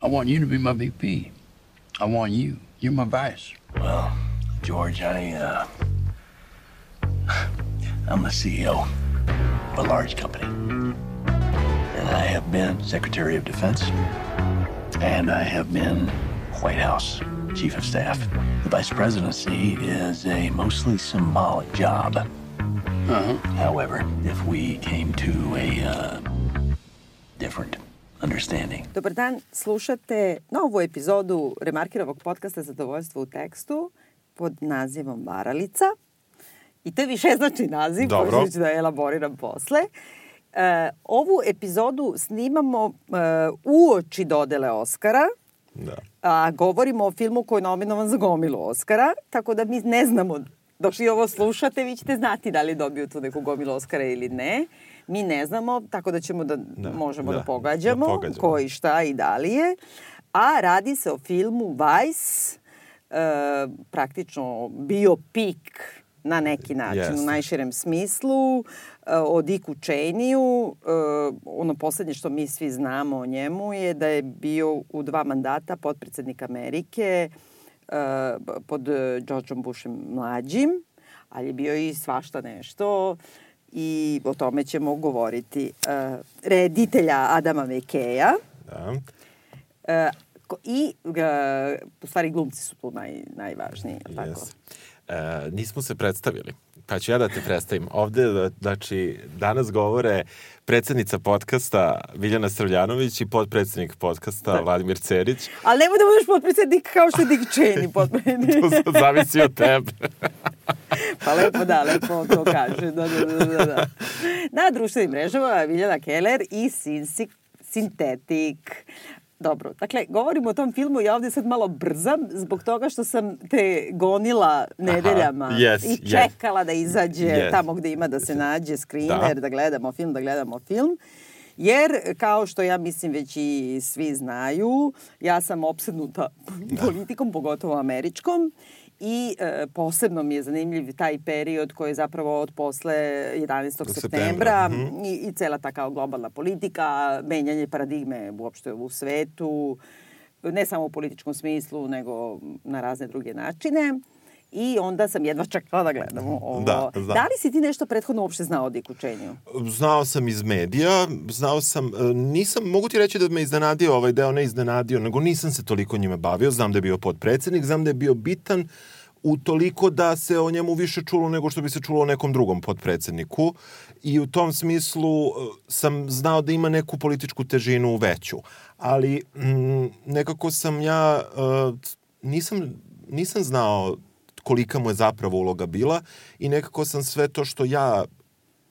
I want you to be my VP. I want you. You're my vice. Well, George, I, uh, I'm the CEO of a large company. And I have been Secretary of Defense. And I have been White House Chief of Staff. The Vice Presidency is a mostly symbolic job. Uh-huh. However, if we came to a uh, different understanding. Dobar dan, slušate novu epizodu Remarkirovog podcasta Zadovoljstvo u tekstu pod nazivom Varalica. I to je više znači naziv, Dobro. ću da elaboriram posle. E, ovu epizodu snimamo e, uoči dodele Oscara, Da. a govorimo o filmu koji je nominovan za gomilu Oscara, tako da mi ne znamo, dok i ovo slušate, vi ćete znati da li je dobio tu neku gomilu Oscara ili ne. Mi ne znamo, tako da ćemo da, Da, možemo da, da, pogađamo, da pogađamo. ko i šta i da li je. A radi se o filmu Vice, e, praktično biopik na neki način, Jeste. u najširem smislu, e, o Dicku Cheney-u. E, ono poslednje što mi svi znamo o njemu je da je bio u dva mandata potpredsednik Amerike e, pod Georgeom Bushem mlađim, ali je bio i svašta nešto i o tome ćemo govoriti. E, reditelja Adama McKeja, da. Ko- I, e, u stvari, glumci su tu naj, najvažniji, jel tako? Yes. E, nismo se predstavili. Pa ću ja da te predstavim. Ovde, znači, danas govore predsednica podcasta Viljana Sravljanović i podpredsednik podcasta Da. Vladimir Cerić. Ali nemoj da budeš potpredsednik kao što je Dick Cheney potpredsednik. To zavisi od tebe. pa lepo da, lepo to kaže. Da, da, da, da, da. Na društvenim mrežama Viljana Keller i Sinsi, Sintetik. Dobro, dakle, govorimo o tom filmu, ja ovde sad malo brzam zbog toga što sam te gonila nedeljama yes, i yes. čekala da izađe Yes. tamo gde ima da se nađe screener, da. Da. gledamo film, da gledamo film. Jer, kao što ja mislim već i svi znaju, ja sam opsednuta politikom, pogotovo američkom, i e, posebno mi je zanimljiv taj period koji je zapravo od posle 11. septembra, septembra mhm. i, i cela ta kao globalna politika, menjanje paradigme uopšte u svetu, ne samo u političkom smislu, nego na razne druge načine. I onda sam jedva čekala da gledamo ovo. Da, da. da li si ti nešto prethodno uopšte znao o Diku Cheney-u? Znao sam iz medija, znao sam, e, nisam, mogu ti reći da me iznenadio ovaj deo, ne iznenadio, nego nisam se toliko njime bavio, znam da je bio podpredsednik, znam da je bio bitan u toliko da se o njemu više čulo nego što bi se čulo o nekom drugom podpredsedniku i u tom smislu e, sam znao da ima neku političku težinu veću. Ali mm, nekako sam ja, e, nisam, nisam znao kolika mu je zapravo uloga bila i nekako sam sve to što ja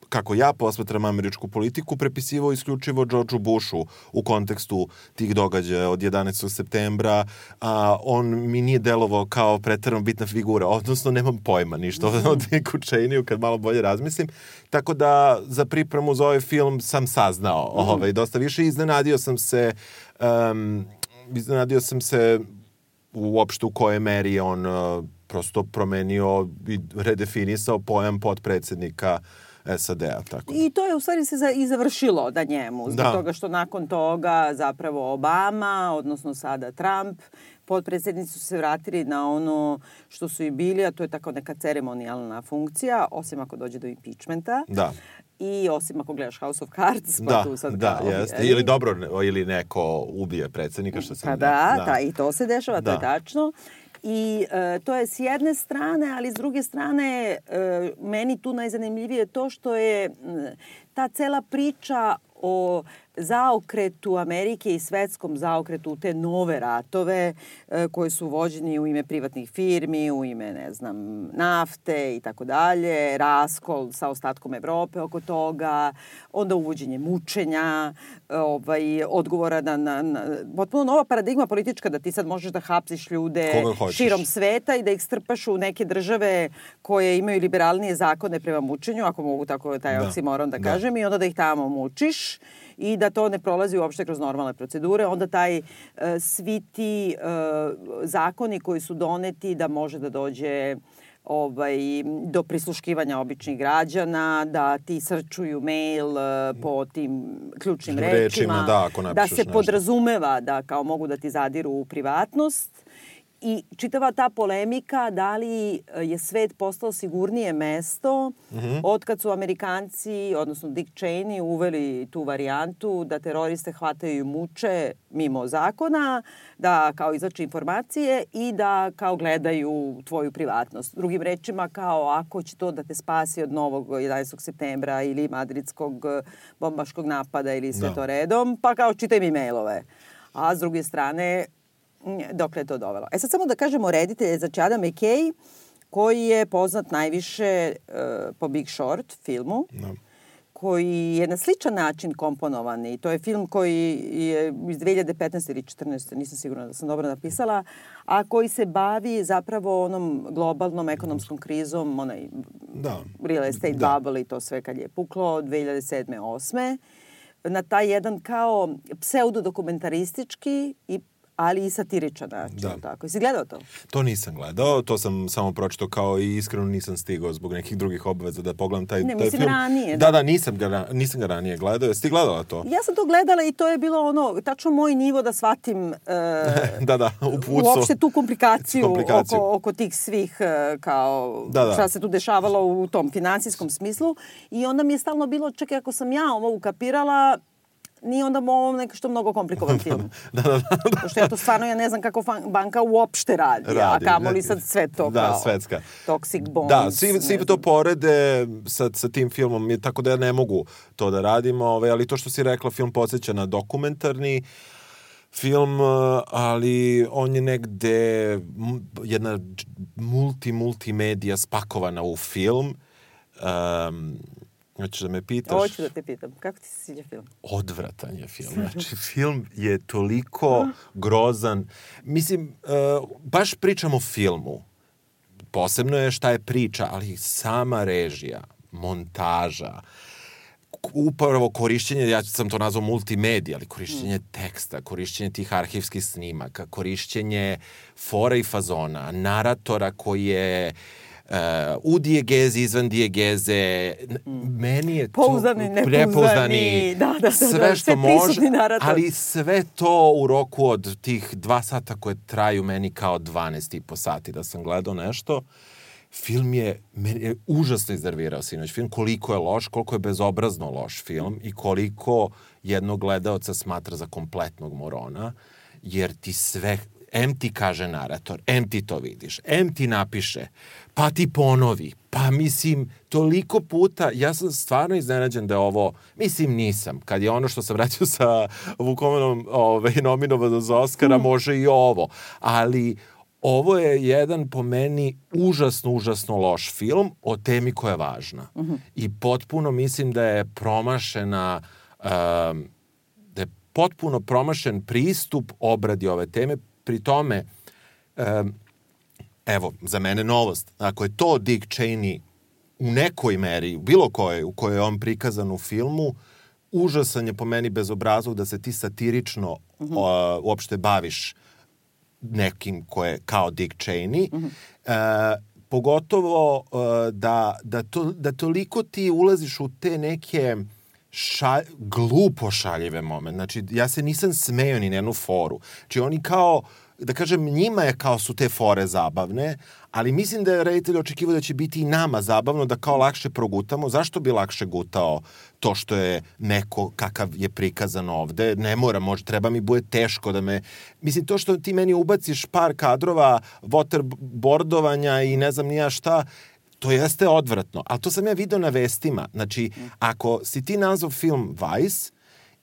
kako ja posmatram američku politiku, prepisivao isključivo Georgeu Bushu u kontekstu tih događaja od 11. septembra. A, on mi nije delovao kao pretarano bitna figura, odnosno nemam pojma ništa o Dicku Cheney-u kad malo bolje razmislim. Tako da za pripremu za ovaj film sam saznao ovaj, dosta više i iznenadio sam se um, iznenadio sam se uopšte u kojoj meri on uh, prosto promenio i redefinisao pojam podpredsednika SAD-a. Tako. I to je u stvari se za, i završilo da njemu, zbog Da. toga što nakon toga zapravo Obama, odnosno sada Trump, podpredsednici su se vratili na ono što su i bili, a to je tako neka ceremonijalna funkcija, osim ako dođe do impeachmenta. Da. I osim ako gledaš House of Cards, pa Da, tu sad da, kao, jeste. Ili dobro, ili neko ubije predsednika, što sam... Pa da, da. i to se dešava, to je Da. I e, to je s jedne strane, ali s druge strane e, meni tu najzanimljivije to što je m, ta cela priča o zaokretu Amerike i svetskom zaokretu u te nove ratove e, koje su vođeni u ime privatnih firmi, u ime, ne znam, nafte i tako dalje, raskol sa ostatkom Evrope oko toga, onda uvođenje mučenja, ovaj, odgovora na, na, na potpuno nova paradigma politička da ti sad možeš da hapsiš ljude širom sveta i da ih strpaš u neke države koje imaju liberalnije zakone prema mučenju, ako mogu tako taj Da. oksimoron da, Da. kažem, i onda da ih tamo mučiš i da to ne prolazi uopšte kroz normalne procedure, onda taj e, svi ti e, zakoni koji su doneti da može da dođe ovaj, do prisluškivanja običnih građana, da ti srčuju mail e, po tim ključnim Rečima, rečima, da, da se nešto. podrazumeva da kao mogu da ti zadiru u privatnost i čitava ta polemika da li e, je svet postao sigurnije mesto Mhm. od kad su Amerikanci, odnosno Dick Cheney, uveli tu varijantu da teroriste hvataju i muče mimo zakona, da kao izlače informacije i da kao gledaju tvoju privatnost. Drugim rečima, kao ako će to da te spasi od novog 11. septembra ili madridskog e, bombaškog napada ili sve Da. to redom, pa kao čitaj mi mailove. A s druge strane, mm, dokle je to dovelo. E sad samo da kažemo reditelj, znači Adam McKay, koji je poznat najviše uh, po Big Short filmu, Da. koji je na sličan način komponovan i to je film koji je iz 2015. ili 14. nisam sigurna da sam dobro napisala, a koji se bavi zapravo onom globalnom ekonomskom krizom, onaj Da. real estate Da. bubble i to sve kad je puklo 2007. 8. Na taj jedan kao pseudodokumentaristički i ali i satiričan način. Da. Tako. Jesi gledao to? To nisam gledao, to sam samo pročitao kao i iskreno nisam stigao zbog nekih drugih obaveza da pogledam taj, Ne, taj mislim film. ranije, Da, da. da, nisam ga, nisam ga ranije gledao. Jesi ti gledala to? Ja sam to gledala i to je bilo ono, tačno moj nivo da shvatim e, da, da, u pucu. uopšte tu komplikaciju, Komplikaciju. Oko, oko tih svih e, kao Da, da. šta se tu dešavalo u tom finansijskom smislu i onda mi je stalno bilo, čekaj ako sam ja ovo ukapirala, nije onda ovo neko što mnogo komplikovan film. da, da, da. Pošto ja to stvarno, ja ne znam kako banka uopšte radi, Radi, a kamoli sad sve to Da, kao svetska. toxic bonds. Da, svi, svi to porede sa, sa tim filmom, tako da ja ne mogu to da radim, ovaj, ali to što si rekla, film podsjeća na dokumentarni film, ali on je negde jedna multi, multimedija spakovana u film. Um, Hoćeš da me pitaš? Hoću da te pitam, kako ti se sviđa film? odvratan je film. Znači, film je toliko grozan. Mislim, uh, baš pričam o filmu. Posebno je šta je priča, ali sama režija, montaža, upravo korišćenje, ja sam to nazvao multimedija, ali korišćenje teksta, korišćenje tih arhivskih snimaka, korišćenje fora i fazona, naratora koji je uh, u dijegezi, izvan dijegeze, N- meni je Pouzdani, nepouzdani, prepouzdani, da, da, da, sve da, što sve može, ali sve to u roku od tih dva sata koje traju meni kao 12 i po sati da sam gledao nešto, film je, meni je užasno iznervirao sinoć. Film koliko je loš, koliko je bezobrazno loš film i koliko jednog gledaoca smatra za kompletnog morona, jer ti sve M ti kaže narator, M ti to vidiš, M ti napiše, pa ti ponovi, pa mislim, toliko puta, ja sam stvarno iznenađen da je ovo, mislim nisam, kad je ono što sam radio sa Vukomenom ovaj, nominovano za Oscara, može i ovo, ali ovo je jedan po meni užasno, užasno loš film o temi koja je važna. I potpuno mislim da je promašena, um, potpuno promašen pristup obradi ove teme. Pri tome, um, evo, za mene novost, ako je to Dick Cheney u nekoj meri, u bilo kojoj, u kojoj je on prikazan u filmu, užasan je po meni bezobrazlog da se ti satirično o, uopšte baviš nekim ko je kao Dick Cheney. E, pogotovo e, da, da, to, da toliko ti ulaziš u te neke ša, glupo šaljive momente. Znači, ja se nisam smeo ni na jednu foru. Znači, oni kao, da kažem, njima je kao su te fore zabavne, ali mislim da je reditelj očekivao da će biti i nama zabavno, da kao lakše progutamo. Zašto bi lakše gutao to što je neko kakav je prikazan ovde? Ne mora, može, treba mi bude teško da me... Mislim, to što ti meni ubaciš par kadrova waterboardovanja i ne znam nija šta, to jeste odvratno. Ali to sam ja video na vestima. Znači, ako si ti nazvao film Vice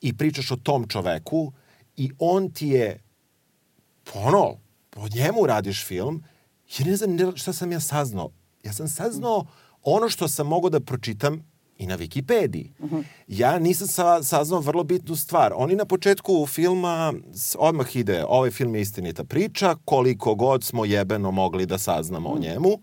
i pričaš o tom čoveku i on ti je ono, po njemu radiš film, ja ne znam ni šta sam ja saznao. Ja sam saznao ono što sam mogao da pročitam i na Wikipediji. Ja nisam sa, saznao vrlo bitnu stvar. Oni na početku filma odmah ide, ovaj film je istinita priča, koliko god smo jebeno mogli da saznamo o njemu.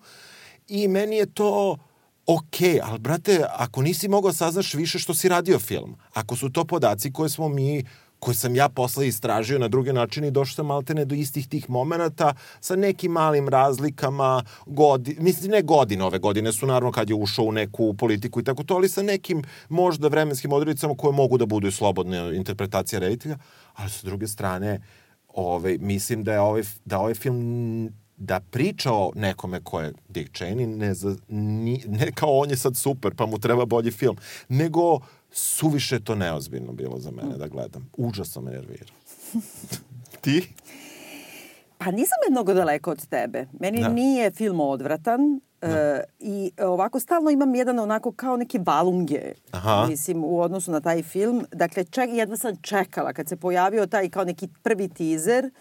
I meni je to ok, ali brate, ako nisi mogao saznaš više što si radio film, ako su to podaci koje smo mi koje sam ja posle istražio na druge načine i došao sam maltene do istih tih momenata sa nekim malim razlikama, godi, mislim ne godine, ove godine su naravno kad je ušao u neku politiku i tako to, ali sa nekim možda vremenskim odredicama koje mogu da budu slobodne interpretacije reditelja, ali sa druge strane ovaj, mislim da je ovaj, da ovaj film da priča o nekome ko je Dick Cheney, ne, za, ni, ne kao on je sad super, pa mu treba bolji film, nego suviše to neozbiljno bilo za mene da gledam. Užasno me nervira. Ti? Pa nisam je mnogo daleko od tebe. Meni Da. nije film odvratan. E, I ovako stalno imam jedan onako kao neke valunge Aha. mislim u odnosu na taj film. Dakle, ček, jedva sam čekala kad se pojavio taj kao neki prvi teaser i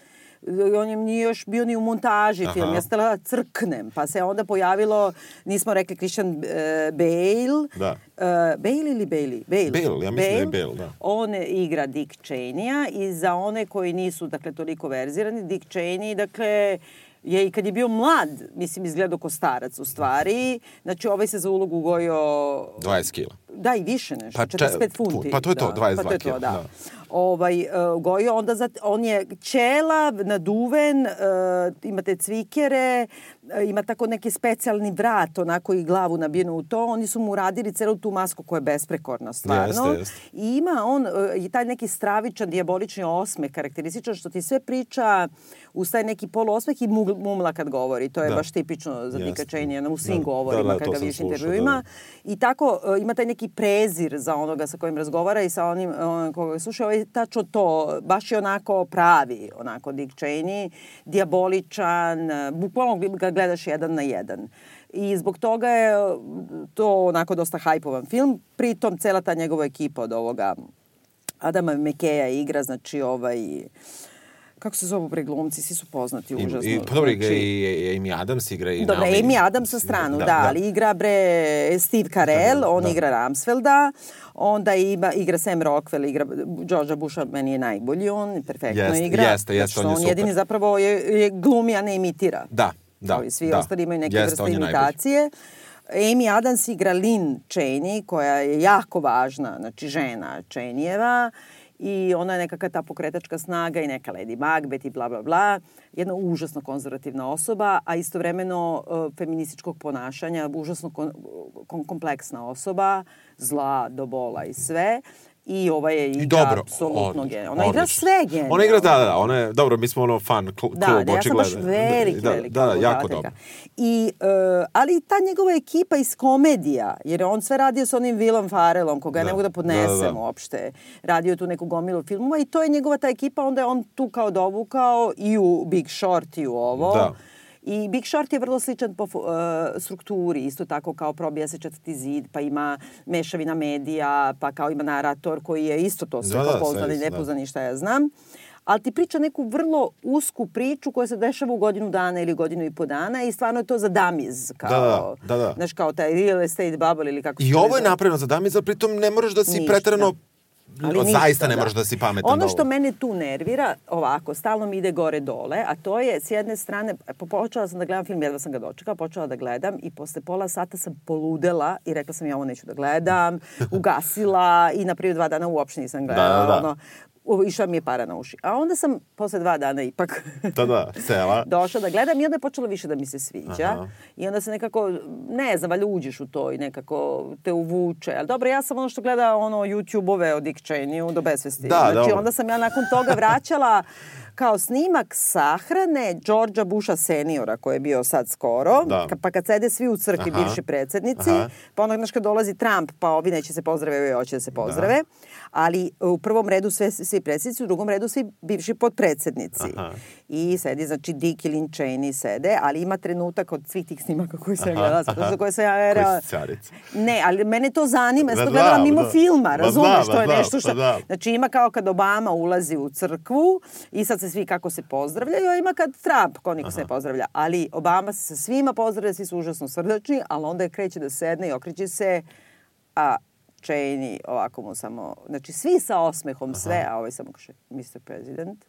on je nije još bio ni u montaži Aha. film. Ja stala da crknem. Pa se onda pojavilo, nismo rekli Christian e, Bale. Da. E, Bale ili Bailey? Bale. Bale, ja mislim da je Bale, da. On igra Dick Cheney-a i za one koji nisu, dakle, toliko verzirani, Dick Cheney, dakle, je i kad je bio mlad, mislim, izgledao ko starac u stvari. Znači, ovaj se za ulogu ugojio 20 kila. Da, i više nešto, Pa pa, če- 45 funti. pa to je to, da. 22 pa to je to, kila, da. da. Ovaj, uh, gojio, onda on je ćelav, naduven, uh, imate cvikere, ima tako neki specijalni vrat, onako i glavu nabijenu u to. Oni su mu radili celu tu masku koja je besprekorna, stvarno. Jeste, jeste. I ima on uh, i taj neki stravičan, dijabolični osmeh, karakterističan, što ti sve priča uz taj neki poluosmeh i mumla kad govori. To je Da. baš tipično za. Dika Cheney, u svim Da. govorima Da, da, kad ga slušao, intervjuima. da, I tako uh, ima taj neki prezir za onoga sa kojim razgovara i sa onim on, koga sluša. Ovaj tačno to, baš je onako pravi, onako Dick Cheney, diaboličan, bukvalno ga gledaš jedan na jedan. I zbog toga je to onako dosta hajpovan film. Pritom cela ta njegova ekipa od ovoga Adama Mekeja igra, znači ovaj kako se zovu bre glumci, svi su poznati I, užasno. i, pa dobro, igra Znači- i, i Amy Adams igra i Dobro, Naomi. Amy Adams sa stranu, da, da, ali igra bre Steve Carell, on da. igra Ramsfelda, onda ima, igra Sam Rockwell, igra Georgea Busha, meni je najbolji on, perfektno Jeste, igra. jeste, jeste, što on je on super. jedini zapravo je, je glumi, a ne imitira. Da, da, Ovi svi da. ostali imaju neke vrste imitacije. Amy Adams igra Lynn Cheney, koja je jako važna, znači žena Cheneyeva i ona je nekakva ta pokretačka snaga i neka Lady Macbeth i bla, bla, bla. Jedna užasno konzervativna osoba, a istovremeno uh, feminističkog ponašanja, užasno kon, kon, kompleksna osoba, zla do bola i sve. I ova je igra I dobro, apsolutno genijalno. Ona igra sve genijalno. Ona igra, da, da, da, ona je, dobro, mi smo ono fan kl- klub, Da, da, ja sam baš veliki, da, veliki Da, da, jako obožavateljka. dobro. I, uh, ali ta njegova ekipa iz komedija, jer je on sve radio sa onim Willom Farelom, koga ja Da, ne mogu da podnesem da, da, da. uopšte. Radio tu neku gomilu filmova i to je njegova ta ekipa, onda je on tu kao dovukao i u Big Short i u ovo. Da. I Big Short je vrlo sličan po uh, strukturi, isto tako kao probija se četvrti zid, pa ima mešavina medija, pa kao ima narator koji je isto to sve Da, da, da, i isto, da. nepouzdan i šta ja znam. Ali ti priča neku vrlo usku priču koja se dešava u godinu dana ili godinu i po dana i stvarno je to za damiz. Kao, Da, da, da, da. Znaš, kao taj real estate bubble ili kako se I ovo je napravljeno za damiza, pritom ne moraš da si Ništa. preterano Ali ništa, zaista ne moraš da si pametan. Ono da što mene tu nervira, ovako, stalno mi ide gore dole, a to je s jedne strane, po- počela sam da gledam film, jedva sam ga dočekala, počela da gledam i posle pola sata sam poludela i rekla sam ja ovo neću da gledam, ugasila i na prije dva dana uopšte nisam gledala. Da, da, da. Ono, išla mi je para na uši. A onda sam posle dva dana ipak Da, da, sela. došla da gledam i onda je počelo više da mi se sviđa. Aha. I onda se nekako, ne znam, valjda uđeš u to i nekako te uvuče. Ali dobro, ja sam ono što gleda ono YouTube-ove o Dick Cheneyu do besvesti. Da, znači, dobro. onda sam ja nakon toga vraćala kao snimak sahrane Georgea Busha seniora koji je bio sad skoro. Da. Pa kad sede svi u crkvi, Aha. bivši predsednici, Aha. pa onda znaš kad dolazi Trump, pa ovi neće se pozdrave, ovi hoće da se pozdrave. Ali u prvom redu sve, svi predsjednici, u drugom redu svi bivši podpredsednici. Aha. I sedi, znači Dick i Lynn Cheney sede, ali ima trenutak od svih tih snimaka koje sam ja Aha, gledala, aha. što koje sam ja... Koji era- si carica. Ne, ali mene to zanima, ja sam gledala mimo da. filma, Ma razumeš, znam, to je nešto znam, što... pa znam. Znači ima kao kad Obama ulazi u crkvu i sad se svi kako se pozdravljaju, a ima kad Trump, ko niko se ne pozdravlja. Ali Obama se sa svima pozdravlja, svi su užasno srdačni, ali onda je kreće da sedne i okreće se, a Cheney ovako mu samo, znači svi sa osmehom sve, a ovaj samo kaže, Mr. President,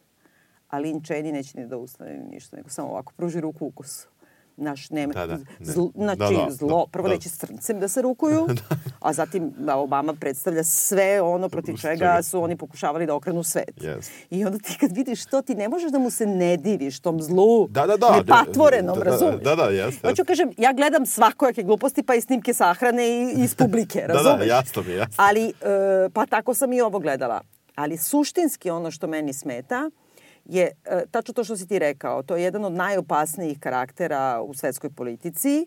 a Lynn Cheney neće ni da ustane ni ništa, nego samo ovako pruži ruku ukusu. naš nema, Da, da, ne. zl, znači Da, da, zlo, da, prvo da. neće s crncem da se rukuju, a zatim da Obama predstavlja sve ono protiv čega su oni pokušavali da okrenu svet. Yes. I onda ti kad vidiš to, ti ne možeš da mu se ne diviš tom zlu, Da, da, da. nepatvorenom, Da, da, razumeš? da, da, jeste, Hoću kažem, ja gledam svakojake gluposti, pa i snimke sahrane i iz publike, Da, da, razumeš? jasno mi jasno. Ali, e, pa tako sam i ovo gledala. Ali suštinski ono što meni smeta je e, tačno to što si ti rekao. To je jedan od najopasnijih karaktera u svetskoj politici.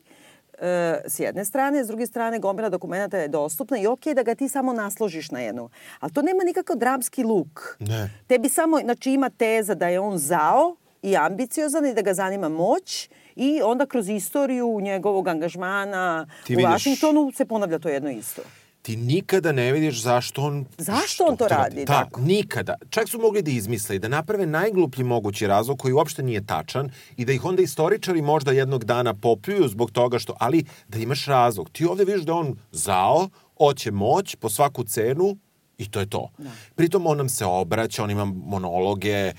E, s jedne strane, s druge strane gomila dokumenta je dostupna i okej da ga ti samo nasložiš na jednu. Ali to nema nikakav dramski luk. Ne. Tebi samo, znači ima teza da je on zao i ambiciozan i da ga zanima moć i onda kroz istoriju njegovog angažmana Ti u vidiš- Vašingtonu se ponavlja to jedno isto. Ti nikada ne vidiš zašto on... Zašto što on to treba- radi, Da, tako? nikada. Čak su mogli da izmisle i da naprave najgluplji mogući razlog koji uopšte nije tačan i da ih onda istoričari možda jednog dana popljuju zbog toga što... Ali da imaš razlog. Ti ovde vidiš da on zao, hoće moć po svaku cenu i to je to. Da. Pritom on nam se obraća, on ima monologe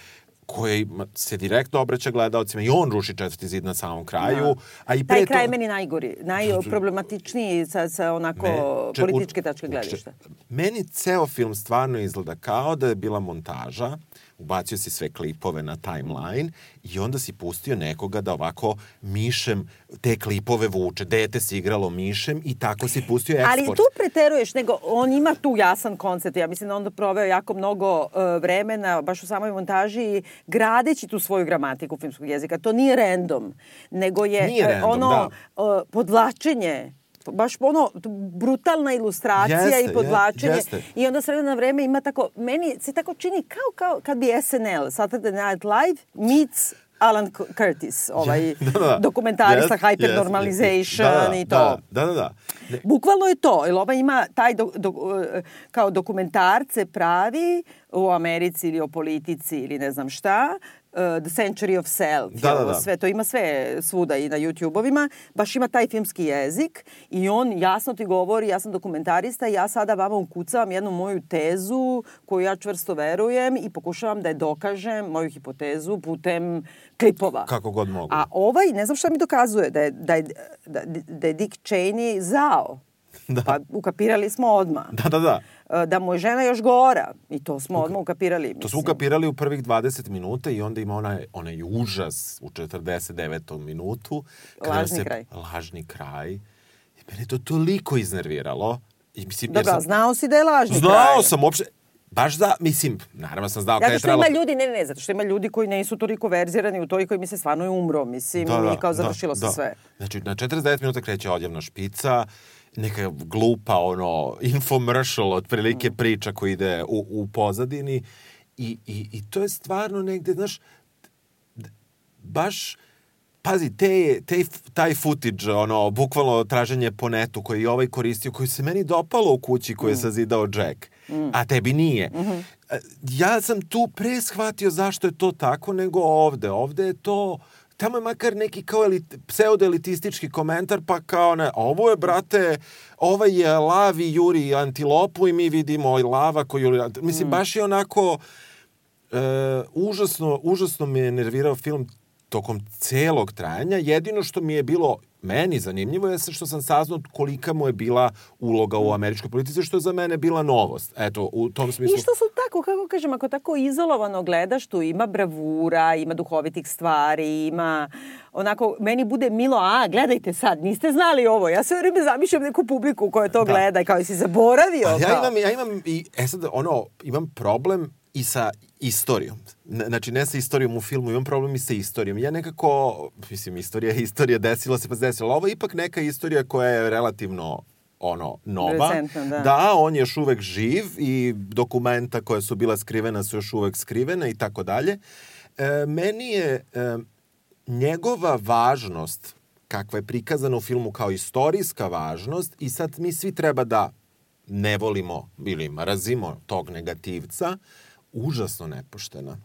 koji se direktno obraća gledalcima i on ruši četvrti zid na samom kraju. A i pre Taj kraj je to- meni najgori, najproblematičniji sa, sa onako Ne, če- političke tačke u- gledišta. Meni ceo film stvarno izgleda kao da je bila montaža, ubacio si sve klipove na timeline i onda si pustio nekoga da ovako mišem te klipove vuče. Dete si igralo mišem i tako si pustio eksport. Ali tu preteruješ, nego on ima tu jasan koncept. Ja mislim da on onda proveo jako mnogo uh, vremena, baš u samoj montaži, gradeći tu svoju gramatiku filmskog jezika. To nije random, nego je Nije e, random, ono da. uh, podvlačenje baš ono brutalna ilustracija Jeste, i je- podvlačenje jeste. i onda s vremena na vreme ima tako meni se tako čini kao, kao kad bi SNL Saturday Night Live meets Alan Cu- Curtis, ovaj Da, da. dokumentarista jeste, Hypernormalization da, da, i to. Da, da, da. da. Ne, Bukvalno je to, jer ova ima taj do, do, e, kao dokumentarce pravi u Americi ili o politici ili ne znam šta, uh, The Century of Self, Da, da, da. sve, to ima sve svuda i na YouTube-ovima, baš ima taj filmski jezik i on jasno ti govori, ja sam dokumentarista i ja sada vama ukucavam jednu moju tezu koju ja čvrsto verujem i pokušavam da je dokažem, moju hipotezu, putem klipova. Kako god mogu. A ovaj, ne znam šta mi dokazuje, da je, da je, da, da je Dick Cheney zao. Da. Pa ukapirali smo odmah. Da, da, da. E, Da mu je žena još gora. I to smo odmah ukapirali. To smo ukapirali u prvih 20 minuta i onda ima onaj, onaj užas u 49. minutu. Lažni kraj. Lažni kraj. I mene je to toliko iznerviralo. I, mislim, Dobro, sam- znao si da je lažni Znao kraj. sam uopšte, baš da, mislim, naravno sam znao kada Zato je što trebalo... ima ljudi, ne, ne, zato što ima ljudi koji nisu toliko verzirani u to i koji misle stvarno je umro, mislim, i kao završilo se sve. Znači, na 49 minuta kreće odjevna špica, neka glupa, ono, infomercial, otprilike Mm. priča koja ide u, u pozadini i, i, i to je stvarno negde, znaš, baš, pazi, te, te, taj footage, ono, bukvalno traženje po netu koji je ovaj koristio, koji se meni dopalo u kući koju Mm. je sazidao Jack, a tebi nije. Mhm. E, Ja sam tu pre shvatio zašto je to tako nego ovde. Ovde je to tamo je makar neki kao elit, pseudoelitistički komentar, pa kao ne, ovo je, brate, ovaj je lavi juri antilopu i mi vidimo i lava koji juri, mislim, baš je onako, e, užasno, užasno me je nervirao film tokom celog trajanja. Jedino što mi je bilo meni zanimljivo je što sam saznao kolika mu je bila uloga u američkoj politici, što je za mene bila novost. Eto, u tom smislu... I što su tako, kako kažem, ako tako izolovano gledaš tu, ima bravura, ima duhovitih stvari, ima onako, meni bude milo, a, gledajte sad, niste znali ovo. Ja sve vreme zamišljam neku publiku koja to Da. gleda i kao si zaboravio. Ja kao. imam, ja imam i, e sad, ono, imam problem i sa istorijom. Znači, ne sa istorijom u filmu, imam problem i sa istorijom. Ja nekako, mislim, istorija je istorija, desilo se pa ali Ovo je ipak neka istorija koja je relativno ono, nova. Recentna, da. da, on je još uvek živ i dokumenta koja su bila skrivena su još uvek skrivena i tako dalje. E, meni je e, njegova važnost kakva je prikazana u filmu kao istorijska važnost i sad mi svi treba da ne volimo ili mrazimo tog negativca, užasno nepoštena.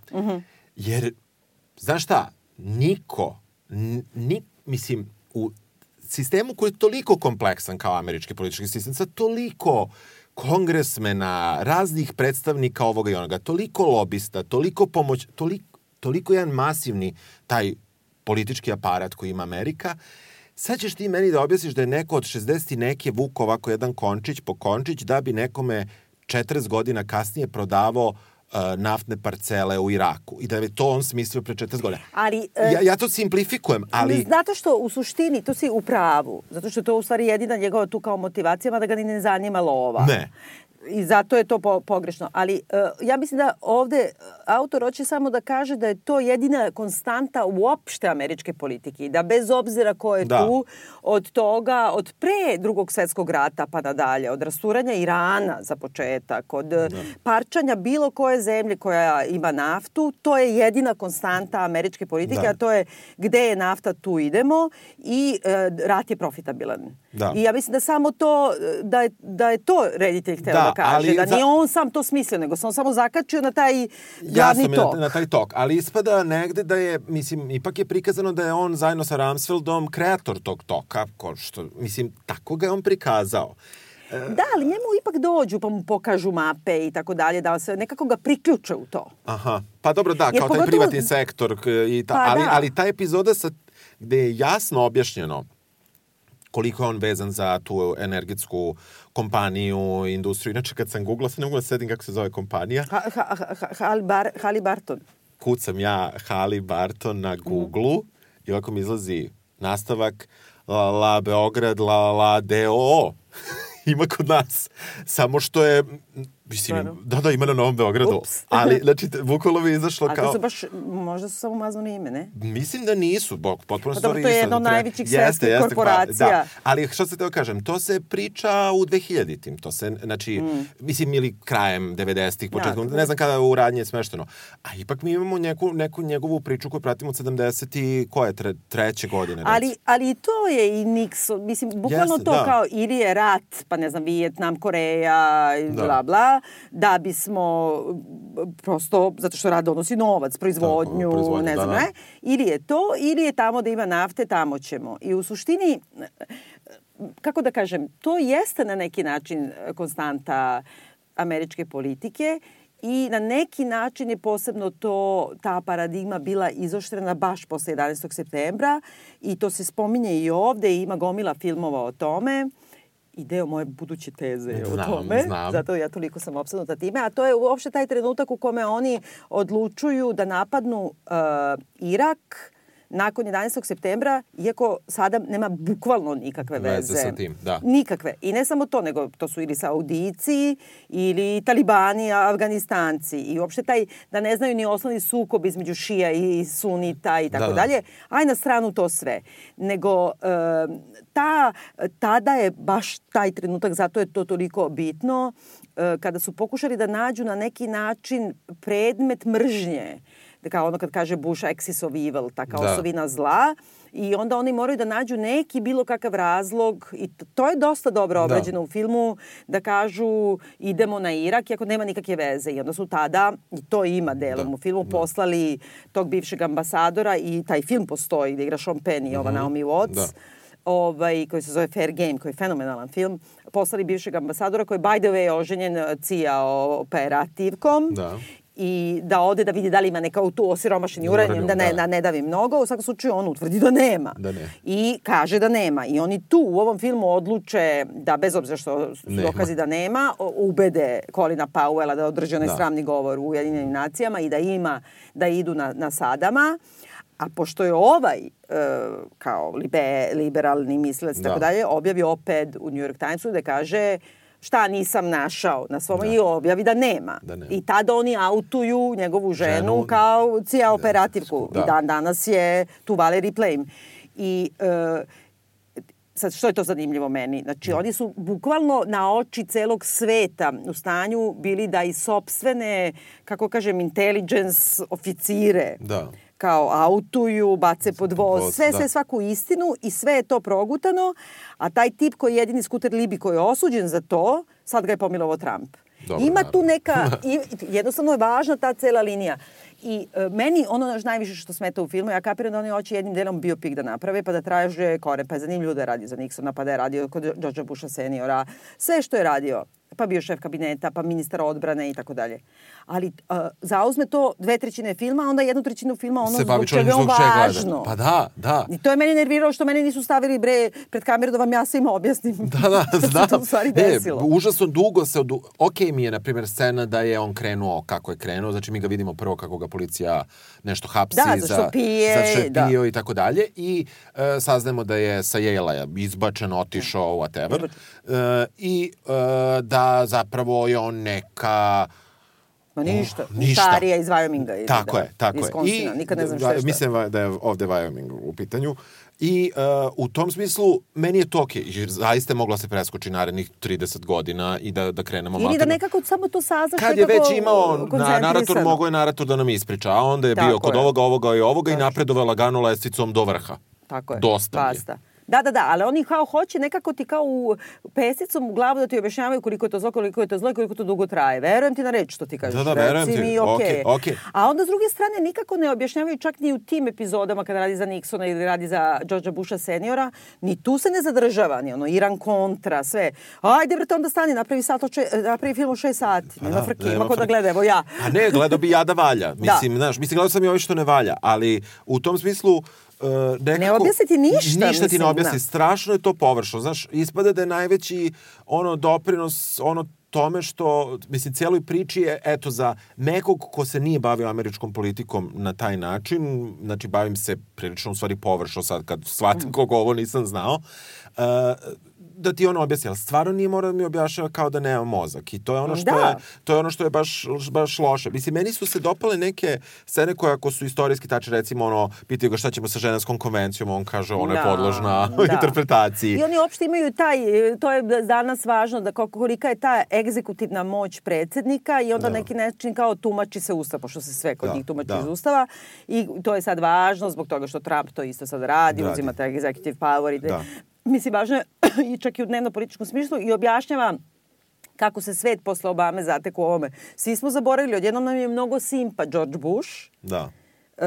Jer, znaš šta, niko, ni, mislim, u sistemu koji je toliko kompleksan kao američki politički sistem, sa toliko kongresmena, raznih predstavnika ovoga i onoga, toliko lobista, toliko pomoć, toliko, toliko jedan masivni taj politički aparat koji ima Amerika, sad ćeš ti meni da objasniš da je neko od 60 i neke vuko ovako jedan končić po končić da bi nekome 40 godina kasnije prodavao uh, naftne parcele u Iraku i da je to on smislio pre 40 godina. Ali, e, ja, ja to simplifikujem, ali... Zato što u suštini, to si u pravu, zato što je to u stvari jedina njegova tu kao motivacija, mada ga ni ne zanima lova. Ne. I zato je to po, pogrešno. Ali uh, ja mislim da ovde e, autor hoće samo da kaže da je to jedina konstanta uopšte američke politike. I da bez obzira ko je Da. tu, od toga, od pre drugog svetskog rata pa nadalje, od rasturanja Irana za početak, od da. parčanja bilo koje zemlje koja ima naftu, to je jedina konstanta američke politike, Da. a to je gde je nafta, tu idemo i e, rat je profitabilan. Da. I ja mislim da samo to, da je, da je to reditelj hteo Da, da, kaže, ali da nije on sam to smislio, nego on samo zakačio na taj glavni mi tok. na, na taj tok, ali ispada negde da je, mislim, ipak je prikazano da je on zajedno sa Ramsfeldom kreator tog toka, ko što, mislim, tako ga je on prikazao. Da, ali njemu ipak dođu pa mu pokažu mape i tako dalje, da se nekako ga priključe u to. Aha, pa dobro da, Jer kao taj pogotovo- privatni sektor i ta, Pa ali, da. ali ta epizoda sa, gde je jasno objašnjeno koliko je on vezan za tu energetsku kompaniju, industriju. Inače, kad sam googlao, sam ne mogu da sedim kako se zove kompanija. Ha, ha, ha, ha, Hal Bar, Hali Barton. kucam ja Hali Barton na Google i ovako mi izlazi nastavak La, la Beograd, La La DO. ima kod nas. Samo što je, mislim, Stvarno? da, da, ima na Novom Beogradu. Ups. Ali, znači, bukvalno mi je izašlo A kao... to su baš, možda su samo mazano ime, ne? Mislim da nisu, bok, potpuno Pa dobro, to je jedna od najvećih Jeste, svetskih jeste, korporacija. Da. Ali što se teo kažem, to se priča u 2000-tim. To se, znači, mislim, ili krajem 90-ih, početkom, Da. ne znam kada u radnje je smešteno. A ipak mi imamo neku, neku njegovu priču koju pratimo od 70 i koje, tre, treće godine. recimo. Ali, ali i to je i Nixon, mislim, bukvalno Jeste, to da. kao ili je rat, pa ne znam, Vijetnam, Koreja, Da. bla, bla, da bismo prosto, zato što rad donosi novac, proizvodnju, Tako, proizvodnju, ne da, znam, da. ne? Ili je to, ili je tamo da ima nafte, tamo ćemo. I u suštini, kako da kažem, to jeste na neki način konstanta američke politike i na neki način je posebno to ta paradigma bila izoštrena baš posle 11. septembra i to se spominje i ovde i ima gomila filmova o tome i deo moje buduće teze je o Znam, tome. znam. Zato ja toliko sam opsednuta time. A to je uopšte taj trenutak u kome oni odlučuju da napadnu uh, Irak nakon 11. septembra, iako sada nema bukvalno nikakve Veze veze. sa tim, da. Nikakve. I ne samo to, nego to su ili Saudici, ili Talibani, Afganistanci. I uopšte taj, da ne znaju ni osnovni sukob između šija i sunita i tako Da, da. dalje. Aj na stranu to sve. Nego e, ta, tada je baš taj trenutak, zato je to toliko bitno, e, kada su pokušali da nađu na neki način predmet mržnje kao ono kad kaže Bush axis of evil, ta kao Da. osovina zla. I onda oni moraju da nađu neki bilo kakav razlog i to je dosta dobro obrađeno u filmu da kažu idemo na Irak iako nema nikakve veze. I onda su tada i to ima delom Da, u filmu poslali tog bivšeg ambasadora i taj film postoji gde igra Sean Penn i ova Naomi Watts Da. ovaj, koji se zove Fair Game, koji je fenomenalan film, poslali bivšeg ambasadora koji je by the way oženjen eh, CIA operativkom. Da. I da ode da vidi da li ima neka tu osiromašeni uranijum, Uranijum, da ne, da. da ne davi mnogo. U svakom slučaju on utvrdi da nema. Da ne. I kaže da nema. I oni tu u ovom filmu odluče da bez obzira što su Nema. dokazi da nema, ubede Colina Powella da održi onaj Da. sramni govor u Ujedinjenim nacijama i da ima, da idu na, na Sadama. A pošto je ovaj e, kao libe, liberalni mislilac i Da. tako dalje, objavi opet u New York Timesu gde kaže šta nisam našao na svom i objavi da nema. Da nema. I tada oni autuju njegovu ženu, Ženu, kao cija operativku. da. I dan danas je tu Valerie Plame. I e, sad što je to zanimljivo meni? Znači oni su bukvalno na oči celog sveta u stanju bili da i sopstvene, kako kažem, intelligence oficire Da. Kao autuju, bace pod voz, sve, da. sve svaku istinu i sve je to progutano, a taj tip koji je jedini skuter Libi koji je osuđen za to, sad ga je pomilovo Trump. Dobro, Ima tu naravno. neka, i, jednostavno je važna ta cela linija. I e, meni ono naš najviše što smeta u filmu, ja kapiram da oni hoće jednim delom biopik da naprave, pa da traže kore, pa je zanimljivo da je radio za Nixona, pa da je radio kod Georgea Busha seniora, sve što je radio. Pa bio šef kabineta, pa ministar odbrane i tako dalje. Ali uh, zauzme to dve trećine filma, onda jednu trećinu filma ono se zbog čega je on važno. Pa da, da. I to je meni nerviralo što mene nisu stavili bre pred kameru da vam ja svima objasnim Da, da, se znam. to u stvari Ne, desilo. užasno dugo se... Odu... Ok mi je, na primjer, scena da je on krenuo kako je krenuo. Znači, mi ga vidimo prvo kako ga policija nešto hapsi. Da, zato što za, pije, Zato što je da. pio i tako dalje. I e, saznamo da je sa Jela izbačen, otišao, whatever. E, I e, da zapravo je on neka... Ma ništa, Oh, ništa. starija iz Wyominga. ili Tako da, je, tako iz je. Konsina, nikad ne znam šta je šta. Mislim da je ovde Wyoming u pitanju. I uh, u tom smislu, meni je to okej, jer zaista je mogla se preskoči narednih 30 godina i da, da krenemo Ili da maltene- nekako samo to saznaš Kad je već imao na, narator, mogo je narator da nam ispriča, a onda je Tako bio kod je. ovoga, ovoga i ovoga i Tačno. napredovao lagano lestvicom do vrha. Tako je. Dosta mi je. Da, da, da, ali oni kao hoće nekako ti kao u pesicom u glavu da ti objašnjavaju koliko je to zlo, koliko je to zlo i koliko to dugo traje. Verujem ti na reč što ti kažeš. Da, da, verujem Reci ti. mi, okej. Okej, okej. A onda s druge strane nikako ne objašnjavaju čak ni u tim epizodama kada radi za Nixona ili radi za Georgea Busha seniora, ni tu se ne zadržava, ni ono Iran kontra, sve. Ajde brate, onda stani, napravi, sat od če, napravi film u šest sati. Nema Da, frke, nema ima ko da gleda, evo ja. A ne, gledao bi ja da valja. Mislim, znaš, mislim, gledao sam i ovo što ne valja, ali u tom smislu nekako... Ne objasni ti ništa, Ništa ti ne objasni. da. Strašno je to površno. Znaš, ispada da je najveći ono doprinos ono tome što, mislim, cijeloj priči je, eto, za nekog ko se nije bavio američkom politikom na taj način, znači, bavim se prilično, u stvari, površno sad, kad shvatim Mm. koga ovo nisam znao, uh, da ti ono objasni, ali stvarno nije morao da mi objašnjava kao da nema mozak. I to je ono što Da. je to je ono što je baš, baš loše. Mislim, meni su se dopale neke scene koje ako su istorijski tačne, recimo ono, pitaju ga šta ćemo sa ženevskom konvencijom, on kaže ona je Da, podložna da. interpretaciji. I oni uopšte imaju taj, to je danas važno, da kolika je ta egzekutivna moć predsednika i onda Da. neki način kao tumači se ustav, pošto se sve kod Da, njih tumači da. iz ustava. I to je sad važno zbog toga što Trump to isto sad radi, Radi. uzima taj executive power. I Da. Mislim, važno je i čak i u dnevno-političkom smislu i objašnjava kako se svet posle Obame zatek u ovome. Svi smo zaboravili, odjednom nam je mnogo simpa George Bush, Da. uh,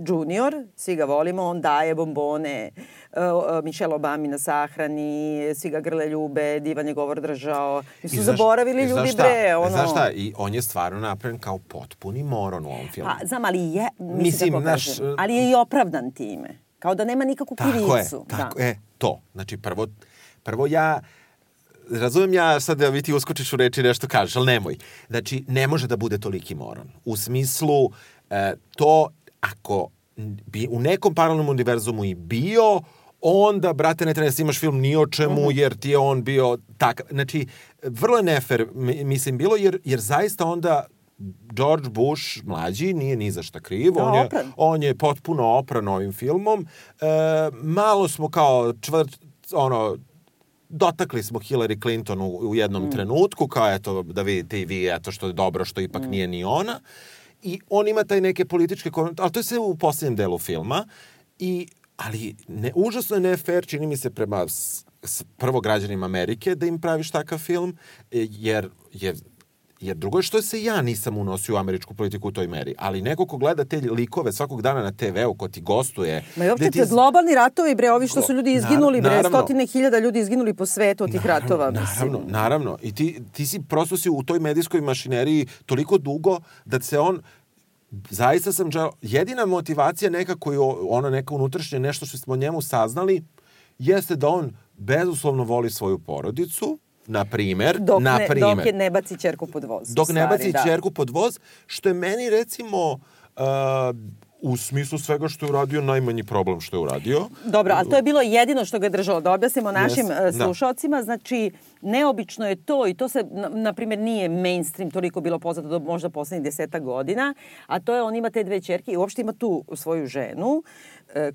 junior, svi ga volimo, on daje bombone, uh, uh, Michelle Obami na sahrani, svi ga grle ljube, divan je govor držao. I su I znaš- zaboravili ljudi šta? bre, E, ono... Znaš šta, i on je stvarno napravljen kao potpuni moron u ovom filmu. Pa, znam, ali je, mislim, Mislim, znaš, kažem, uh, ali je i opravdan time. Kao da nema nikakvu krivicu. Tako je, tako da. je, to. Znači, prvo, prvo ja, razumem ja sad da vi ti uskočiš u reči nešto kažeš, ali nemoj. Znači, ne može da bude toliki moron. U smislu, e, to ako bi u nekom paralelnom univerzumu i bio, onda, brate, ne treba da snimaš film ni o čemu, jer ti je on bio takav. Znači, vrlo je nefer, mi- mislim, bilo, jer, jer zaista onda George Bush, mlađi, nije ni za šta kriv. Da, on, je, opran. on je potpuno opran ovim filmom. E, malo smo kao čvrt, ono, dotakli smo Hillary Clinton u, u jednom trenutku, kao eto, da vidite i vi, eto što je dobro, što ipak nije ni ona. I on ima taj neke političke komentare, ali to je sve u posljednjem delu filma. I, ali ne, užasno je ne fair, čini mi se prema s, s, prvo građanima Amerike da im praviš takav film, e, jer je Jer drugo je što se ja nisam unosio u američku politiku u toj meri, ali neko ko gleda te likove svakog dana na TV-u, ko ti gostuje... Ma i uopšte gde ti globalni ratovi, bre, ovi što su ljudi Nar- izginuli, bre, naravno. stotine hiljada ljudi izginuli po svetu od tih ratova. mislim. Naravno, naravno. I ti, ti si prosto si u toj medijskoj mašineriji toliko dugo da se on zaista sam žao, jedina motivacija nekako je o- ono neka unutrašnje nešto što smo njemu saznali jeste da on bezuslovno voli svoju porodicu, na primer, Dok, na ne, primer. dok je ne baci čerku pod voz. dok ne stvari, baci da. čerku pod voz, što je meni recimo uh, u smislu svega što je uradio najmanji problem što je uradio. Dobro, ali to je bilo jedino što ga je držalo. Da objasnimo našim Yes, yes, da. slušalcima, znači neobično je to i to se, na, na primjer, nije mainstream toliko bilo poznato do možda poslednjih deseta godina, a to je on ima te dve čerke i uopšte ima tu svoju ženu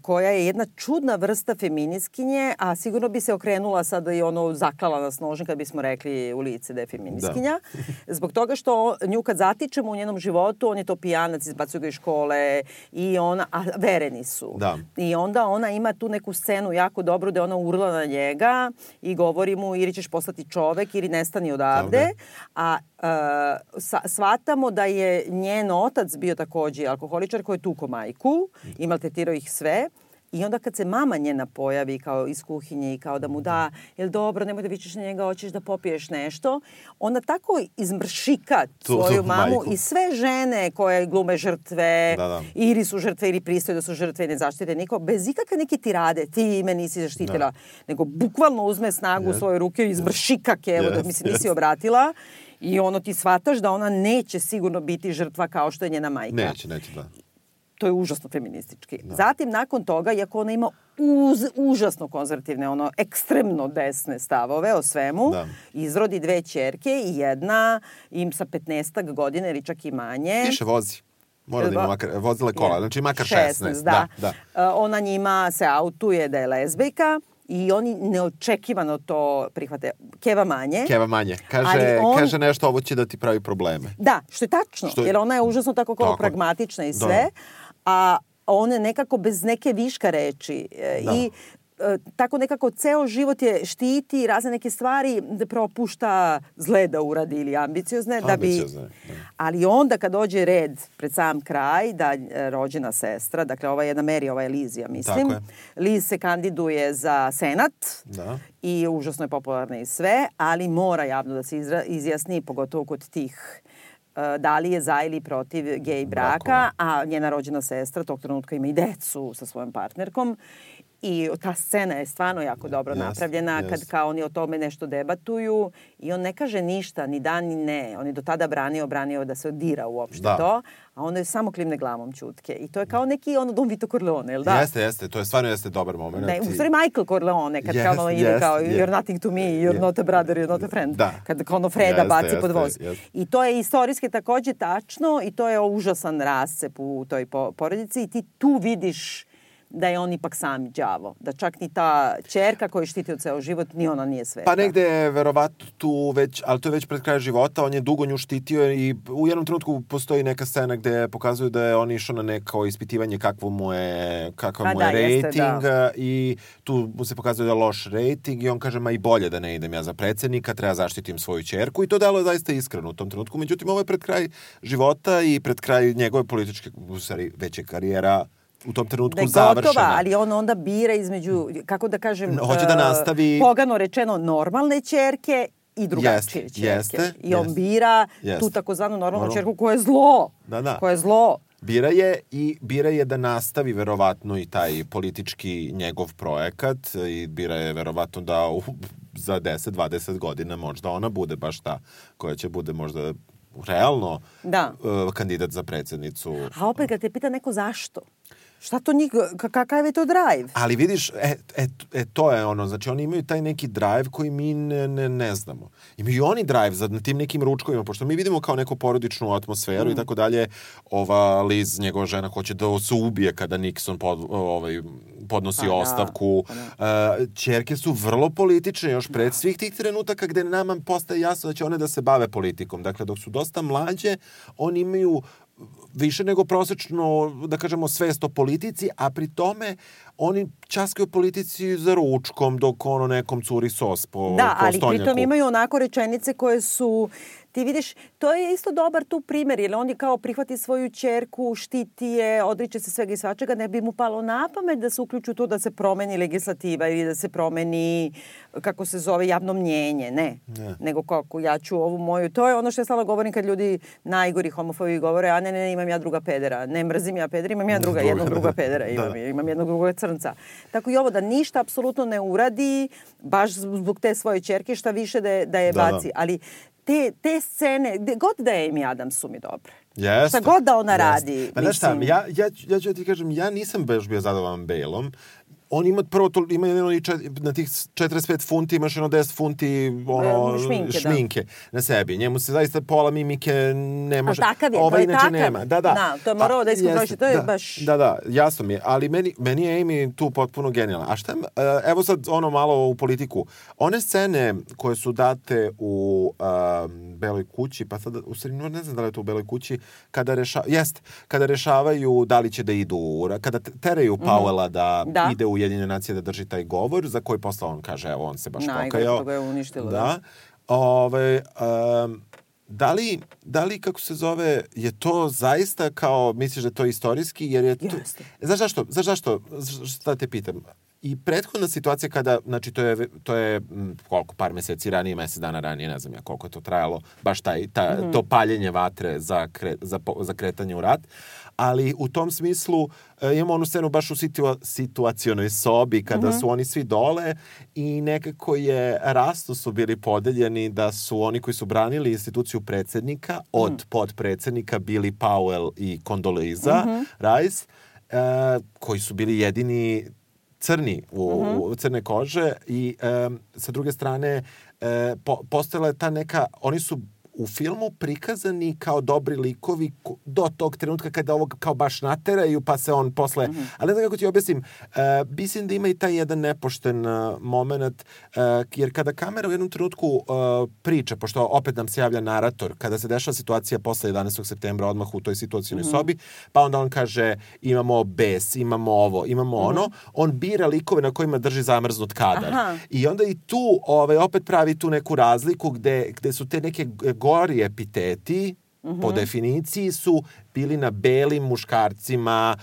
koja je jedna čudna vrsta feminiskinje, a sigurno bi se okrenula sada i ono zaklala nas nožem kad bismo rekli u lice da je feminiskinja. Zbog toga što nju kad zatičemo u njenom životu, on je to pijanac, izbacuju ga iz škole i ona, a vereni su. Da. I onda ona ima tu neku scenu jako dobru da ona urla na njega i govori mu ili ćeš postati čovek ili nestani odavde. A uh, sa, shvatamo da je njen otac bio takođe alkoholičar koji je tuko majku i maltretirao ih sve. I onda kad se mama njena pojavi kao iz kuhinje i kao da mu da, jel dobro, nemoj da vičeš na njega, hoćeš da popiješ nešto, ona tako izmršika svoju mamu majku. i sve žene koje glume žrtve, Da, da. ili su žrtve ili pristaju da su žrtve i ne zaštite niko, bez ikakve neke tirade, ti me nisi zaštitila, nego bukvalno uzme snagu u svoje ruke i izmršika kevo, da Jest, mi se nisi jest. obratila i ono ti shvataš da ona neće sigurno biti žrtva kao što je njena majka. Neće, neće, da. To je užasno feministički. Zatim, nakon toga, iako ona ima uz, užasno konzervativne, ono, ekstremno desne stavove o svemu, Da. izrodi dve čerke i jedna im sa 15 godina ili čak i manje. Više vozi. Mora da ima makar, vozile kola, Je. znači makar 16. da. da. E, Ona njima se autuje da je lezbijka i oni neočekivano to prihvate. Keva manje. Keva manje. Kaže, on- kaže nešto, ovo će da ti pravi probleme. Da, što je tačno, Što je- jer ona je užasno tako kao Tako. pragmatična i Da. sve, a on je nekako bez neke viška reči e, Da. i e, tako nekako ceo život je štiti razne neke stvari da propušta zle da uradi ili ambiciozne da bi Ambiciozne, da. ali onda kad dođe red pred sam kraj da e, rođena sestra dakle ova je jedna Mary ova je Liz ja mislim. Liz se kandiduje za senat Da. i užasno je popularna i sve, ali mora javno da se izra, izjasni, pogotovo kod tih da li je za ili protiv gej braka, a njena rođena sestra tog trenutka ima i decu sa svojom partnerkom I ta scena je stvarno jako dobro Jeste, napravljena kad jeste. kao oni o tome nešto debatuju i on ne kaže ništa, ni da ni ne. On je do tada branio, branio da se odira uopšte Da. to, a onda je samo klimne glavom čutke. I to je kao neki ono Don Vito Corleone, jel da? Jeste, jeste, to je stvarno jeste dobar moment. Ne, u stvari Michael Corleone, kad Jeste, kao ono ide jeste, kao jeste. you're nothing to me, you're Je- not a brother, you're not a friend. Da. Kad kao ono Freda Jeste, baci pod jeste, voz. jeste. I to je istorijski takođe tačno i to je užasan rascep u toj po- porodici i ti tu vidiš da je on ipak sam đavo. Da čak ni ta čerka koju štiti od ceo život, ni ona nije sveta. Pa negde je verovatno tu već, ali to je već pred kraj života, on je dugo nju štitio i u jednom trenutku postoji neka scena gde pokazuju da je on išao na neko ispitivanje kakvo mu je, kakav Pa mu da, je jeste, rating da. i tu mu se pokazuje da je loš rating i on kaže ma i bolje da ne idem ja za predsednika, treba zaštitim svoju ćerku i to delo je zaista iskreno u tom trenutku. Međutim, ovo je pred kraj života i pred kraj njegove političke, u stvari, veće karijera u tom trenutku da je završena. gotova, ali on onda bira između, kako da kažem, Hoće da e, nastavi- pogano rečeno normalne ćerke i drugačije Jeste, ćerke. jeste, I on jeste. bira Jeste. tu takozvanu normalnu Normalno. ćerku koja je zlo. Da, da. Koja je zlo. Bira je i bira je da nastavi verovatno i taj politički njegov projekat i bira je verovatno da u, za 10-20 godina možda ona bude baš ta koja će bude možda realno Da. uh, kandidat za predsednicu. A opet kad te pita neko zašto, šta to njih, ka- kakav je to drive? Ali vidiš, e, e, e, to je ono, znači oni imaju taj neki drive koji mi ne, ne, ne znamo. Imaju oni drive za na tim nekim ručkovima, pošto mi vidimo kao neku porodičnu atmosferu i tako dalje, ova Liz, njegova žena, hoće da se ubije kada Nixon pod, ovaj, podnosi Pa da, ostavku. pa Uh, čerke su vrlo politične još pred svih tih trenutaka gde nama postaje jasno da će one da se bave politikom. Dakle, dok su dosta mlađe, oni imaju više nego prosečno, da kažemo, svest o politici, a pri tome oni časkaju politici za ručkom dok ono nekom curi sos po, Da, po ali stonjaku. pritom imaju onako rečenice koje su ti vidiš, to je isto dobar tu primer, jer on je kao prihvati svoju čerku, štiti je, odriče se svega i svačega, ne bi mu palo na pamet da se uključi u to da se promeni legislativa ili da se promeni, kako se zove, javno mnjenje, ne. Ne. Nego kako ja ću ovu moju, to je ono što ja stalno govorim kad ljudi najgori homofobi govore, a ne, ne, imam ja druga pedera, ne mrzim ja pedera, imam ja druga, Druga, jednog druga da. pedera, imam, Da. imam jednog drugog crnca. Tako i ovo, da ništa apsolutno ne uradi, baš zbog te svoje čerke, šta više da je, da je Da, da. baci. Ali te, te scene, gde god da je Amy Adams su mi dobre. Jeste. Šta god da ona jeste. radi, Pa znaš šta, ja, ja, ću- ja ću da ti kažem, ja nisam baš bio zadovoljan Baleom. On ima prvo to, ima jedno na tih 45 funti imaš jedno 10 funti ono, E, šminke, da. šminke na sebi. Njemu se zaista pola mimike ne može. takav je, to Ovaj je inače takav. nema. Da, da. Da, to je morao A, da iskontroliše, jeste, to je da, baš- Da, da, jasno mi je. Ali meni, meni je Amy tu potpuno genijalna. A šta, e, evo sad ono malo u politiku. One scene koje su date u um, Beloj kući, pa sad, u stvari ne znam da li je to u Beloj kući, kada reša, jest, kada rešavaju da li će da idu, kada te- teraju Powella da, Da. ide u Ujedinjene nacije da drži taj govor, za koji posle on kaže, evo, on se baš Najgore pokajao. što ga je uništilo, Da. da. Ove, um, da li, da li, kako se zove, je to zaista kao, misliš da je to istorijski, jer je to... Jeste. Znaš zašto? Znaš zašto? Šta te pitam? I prethodna situacija kada, znači to je, to je m, koliko, par meseci ranije, mesec dana ranije, ne znam ja koliko je to trajalo, baš taj, ta, Mhm. to paljenje vatre za, kre, za, za kretanje u rat, ali u tom smislu e, imamo onu scenu baš u situa, situacionoj sobi kada Mhm. su oni svi dole i nekako je rasno su bili podeljeni da su oni koji su branili instituciju predsednika od Mhm. podpredsednika Billy Powell i Condoleezza Mhm. Rice e, koji su bili jedini crni u, Mhm. u crne kože i e, sa druge strane e, po, postojala je ta neka oni su u filmu prikazani kao dobri likovi ko- do tog trenutka kada ovog kao baš nateraju pa se on posle Mhm. ali ne znam kako ti objasnim e, mislim da ima i taj jedan nepošten uh, moment e, jer kada kamera u jednom trenutku e, priča pošto opet nam se javlja narator kada se dešava situacija posle 11. septembra odmah u toj situacijnoj Mhm. sobi pa onda on kaže imamo bes, imamo ovo, imamo ono on bira likove na kojima drži zamrznut kadar Aha. i onda i tu ovaj, opet pravi tu neku razliku gde, gde su te neke gori epiteti po definiciji su bili na belim muškarcima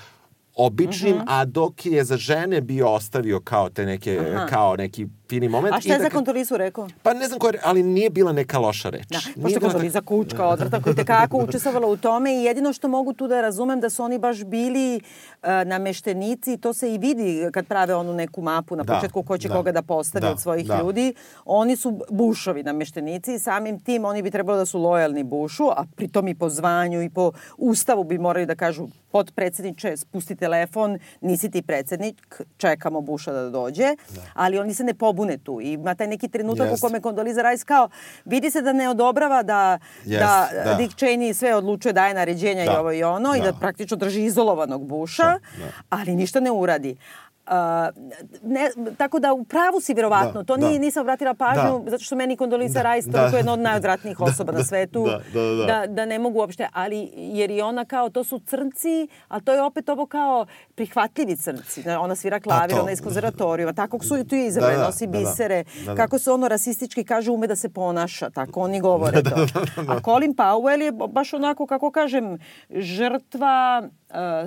običnim, a dok je za žene bio ostavio kao te neke, Aha. kao neki fini moment. A šta je i za da- Kontolisu rekao? Pa ne znam koja, ali nije bila neka loša reč. Da, pošto bila Kontoliza kučka odvrta koji tekako učestvovala u tome i jedino što mogu tu da razumem da su oni baš bili uh, nameštenici, to se i vidi kad prave onu neku mapu na Da, početku ko će da, koga da postavi da, od svojih da. ljudi. Oni su Bušovi nameštenici i samim tim oni bi trebalo da su lojalni Bušu, a pritom i po zvanju i po ustavu bi morali da kažu podpredsedniče, spusti telefon, nisi ti predsednik, čekamo Buša da dođe, ali oni se ne pobune tu. I ima taj neki trenutak u Jeste. kome Kondoliza Rice kao, vidi se da ne odobrava da, Jest, da, da. Dick Cheney sve odlučuje, daje naređenja i Da, ovo i ono i da. da praktično drži izolovanog Buša, da. ali ništa ne uradi. Uh, ne, tako da u pravu si vjerovatno, Da, to da. nije, nisam obratila pažnju, Da. zato što meni Kondoliza Da, Rice da. je jedna od najodvratnijih Da, osoba da, na svetu, da, da, da. da, da ne mogu uopšte, ali jer i ona kao, to su crnci, a to je opet ovo kao prihvatljivi crnci. Ona svira klavir, Pa to. ona je iz konzervatorijuma, tako su i tu je izabrali, Da, da, nosi da, da. bisere, Da, da. kako se ono rasistički kaže, ume da se ponaša, tako oni govore to. A Colin Powell je baš onako, kako kažem, žrtva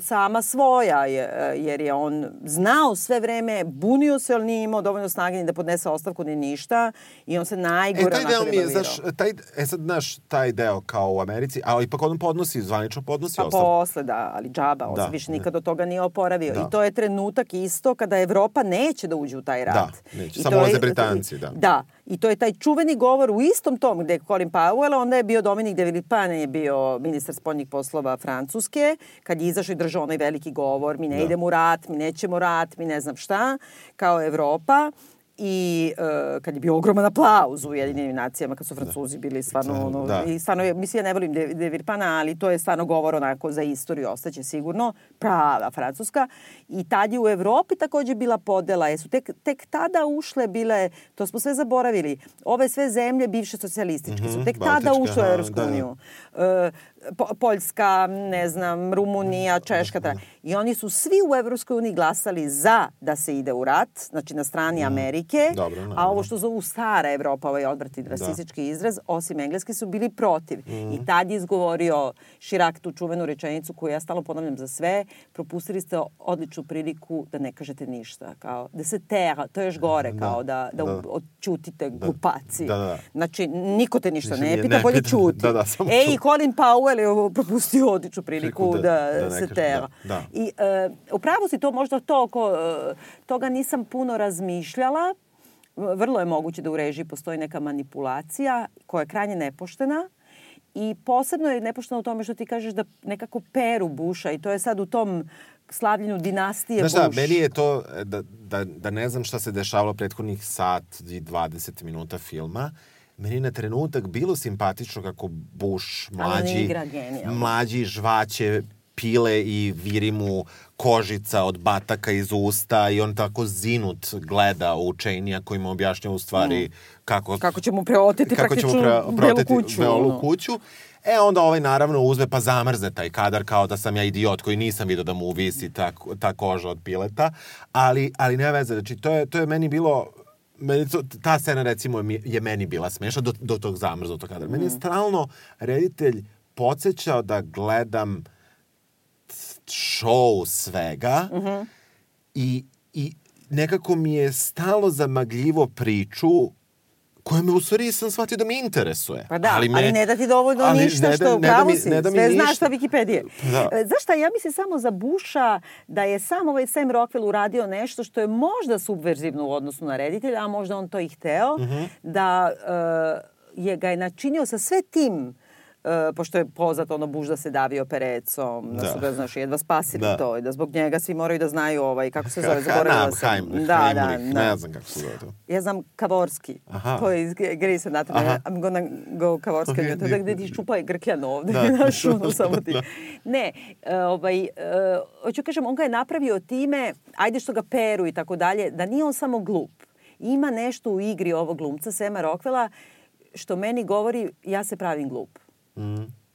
sama svoja, je, jer je on znao sve vreme, bunio se, ali nije imao dovoljno snage ni da podnese ostavku ni ništa i on se najgore E, taj deo mi je, znaš, taj, e sad, znaš, taj deo kao u Americi, ali ipak on podnosi, zvanično podnosi Pa ostavku. posle, da, ali džaba, on Da, se više nikad od toga nije oporavio. Da. I to je trenutak isto kada Evropa neće da uđe u taj rat. Da, neće. I Samo ulaze Britanci, da. Da, i to je taj čuveni govor u istom tom gde je Colin Powell, onda je bio Dominik de Villepin, je bio ministar spoljnih poslova Francuske, kad je izašao i držao onaj veliki govor, mi ne Da. idemo u rat, mi nećemo rat, mi ne znam šta, kao Evropa. I e, kad je bio ogroman aplauz u Jedinim nacijama, kad su Francuzi bili stvarno, ono, Da. i stvarno, mislim, ja ne volim De, de Villepana, ali to je stvarno govor onako za istoriju, ostaće sigurno, prava Francuska. I tad je u Evropi takođe bila podela, jesu tek, tek tada ušle bile, to smo sve zaboravili, ove sve zemlje bivše socijalističke su tek tada Mhm, Baltičke, ušle u Evropsku da, da. uniju. Po- Poljska, ne znam, Rumunija, Češka. ta- I oni su svi u Evropskoj uniji glasali za da se ide u rat, znači na strani Amerike, Mhm. Dobro, a naravno. ovo što zovu stara Evropa, ovaj odvrti rasistički izraz, osim engleski su bili protiv. I tad je izgovorio Širak tu čuvenu rečenicu koju ja stalno ponavljam za sve, propustili ste odličnu priliku da ne kažete ništa. Kao, da se tera, to je još gore, kao da, da, da. odćutite glupaci. Da, da, da. Znači, niko te ništa ne nije- pita, ne bolje ćuti. Da, da, samo e, ćuti. i Colin Powell je propustio odličnu priliku da, da- da ne se kaže, tera. da, da. I e, upravo si to možda to, oko, e, toga nisam puno razmišljala. Vrlo je moguće da u režiji postoji neka manipulacija koja je krajnje nepoštena i posebno je nepošteno u tome što ti kažeš da nekako peru Buša i to je sad u tom slavljenju dinastije Znaš šta, Bush. meni je to, e, da, da, da ne znam šta se dešavalo prethodnih sat i 20 minuta filma, meni na trenutak bilo simpatično kako Bush on mlađi, mlađi žvaće pile i viri mu kožica od bataka iz usta i on tako zinut gleda u Čejnija koji mu objašnja u stvari kako, Mm. Kako će mu preoteti kako će mu praktično pre, belu preoteti kuću, belu ono. kuću. E, onda ovaj naravno uzme pa zamrzne taj kadar kao da sam ja idiot koji nisam vidio da mu visi ta, ta koža od pileta. Ali, ali nema veze, znači to je, to je meni bilo meni to, ta scena recimo je meni bila smešna do, do tog zamrznutog kadra. Meni je stalno reditelj podsjećao da gledam show svega i, i nekako mi je stalo zamagljivo priču koja me u stvari sam shvatio da me interesuje. Pa da, ali, me- ne da ti dovoljno ali ništa ne da- što ne da pravo mi- si. ne da mi Sve ništa. znaš sa Wikipedije. Da. E, Znaš šta, ja mislim samo za Busha da je sam ovaj Sam Rockwell uradio nešto što je možda subverzivno u odnosu na reditelja, a možda on to i hteo, Mhm. da e, je ga je načinio sa sve tim e, pošto je poznat ono Bush da se davio perecom, da, Da. su ga, znaš, jedva spasili Da. to i da zbog njega svi moraju da znaju ovaj, kako se zove, zaboravila sam. Heimlich, Da, da, Heimlich, da. ne znam kako se zove to. Ja znam Kavorski. Aha. To je iz Grey's Anatomy. Aha. I'm gonna go Kavorski. Ok, Okay, to je gde ti šupa grkljan ovde. Da. Znaš, ono, samo ti. Da. Ne, e, ovaj, e, hoću kažem, on ga je napravio time, ajde što ga peru i tako dalje, da nije on samo glup. Ima nešto u igri ovog glumca, Sema Rockwella, što meni govori ja se pravim glup.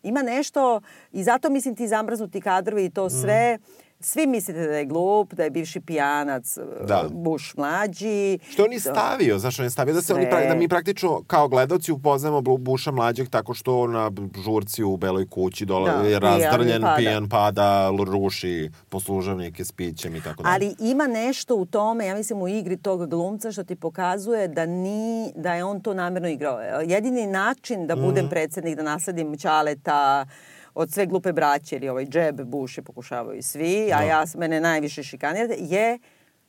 Ima nešto i zato mislim ti zamrznuti kadrovi i to sve, svi mislite da je glup, da je bivši pijanac, Da. Bush mlađi. Što on je stavio, zašto on je stavio da se oni da mi praktično kao gledaoci upoznajemo Blu- Buša mlađeg tako što na žurci u beloj kući dola, Da, je razdrljen, pada. pijan pada, ruši poslužavnike s pićem i tako dalje. Ali ima nešto u tome, ja mislim u igri tog glumca što ti pokazuje da ni da je on to namerno igrao. Jedini način da budem predsednik, da nasledim Ćaleta od sve glupe braće, ili ovaj Bush je pokušavaju svi, a Da. ja, mene najviše šikanirate, je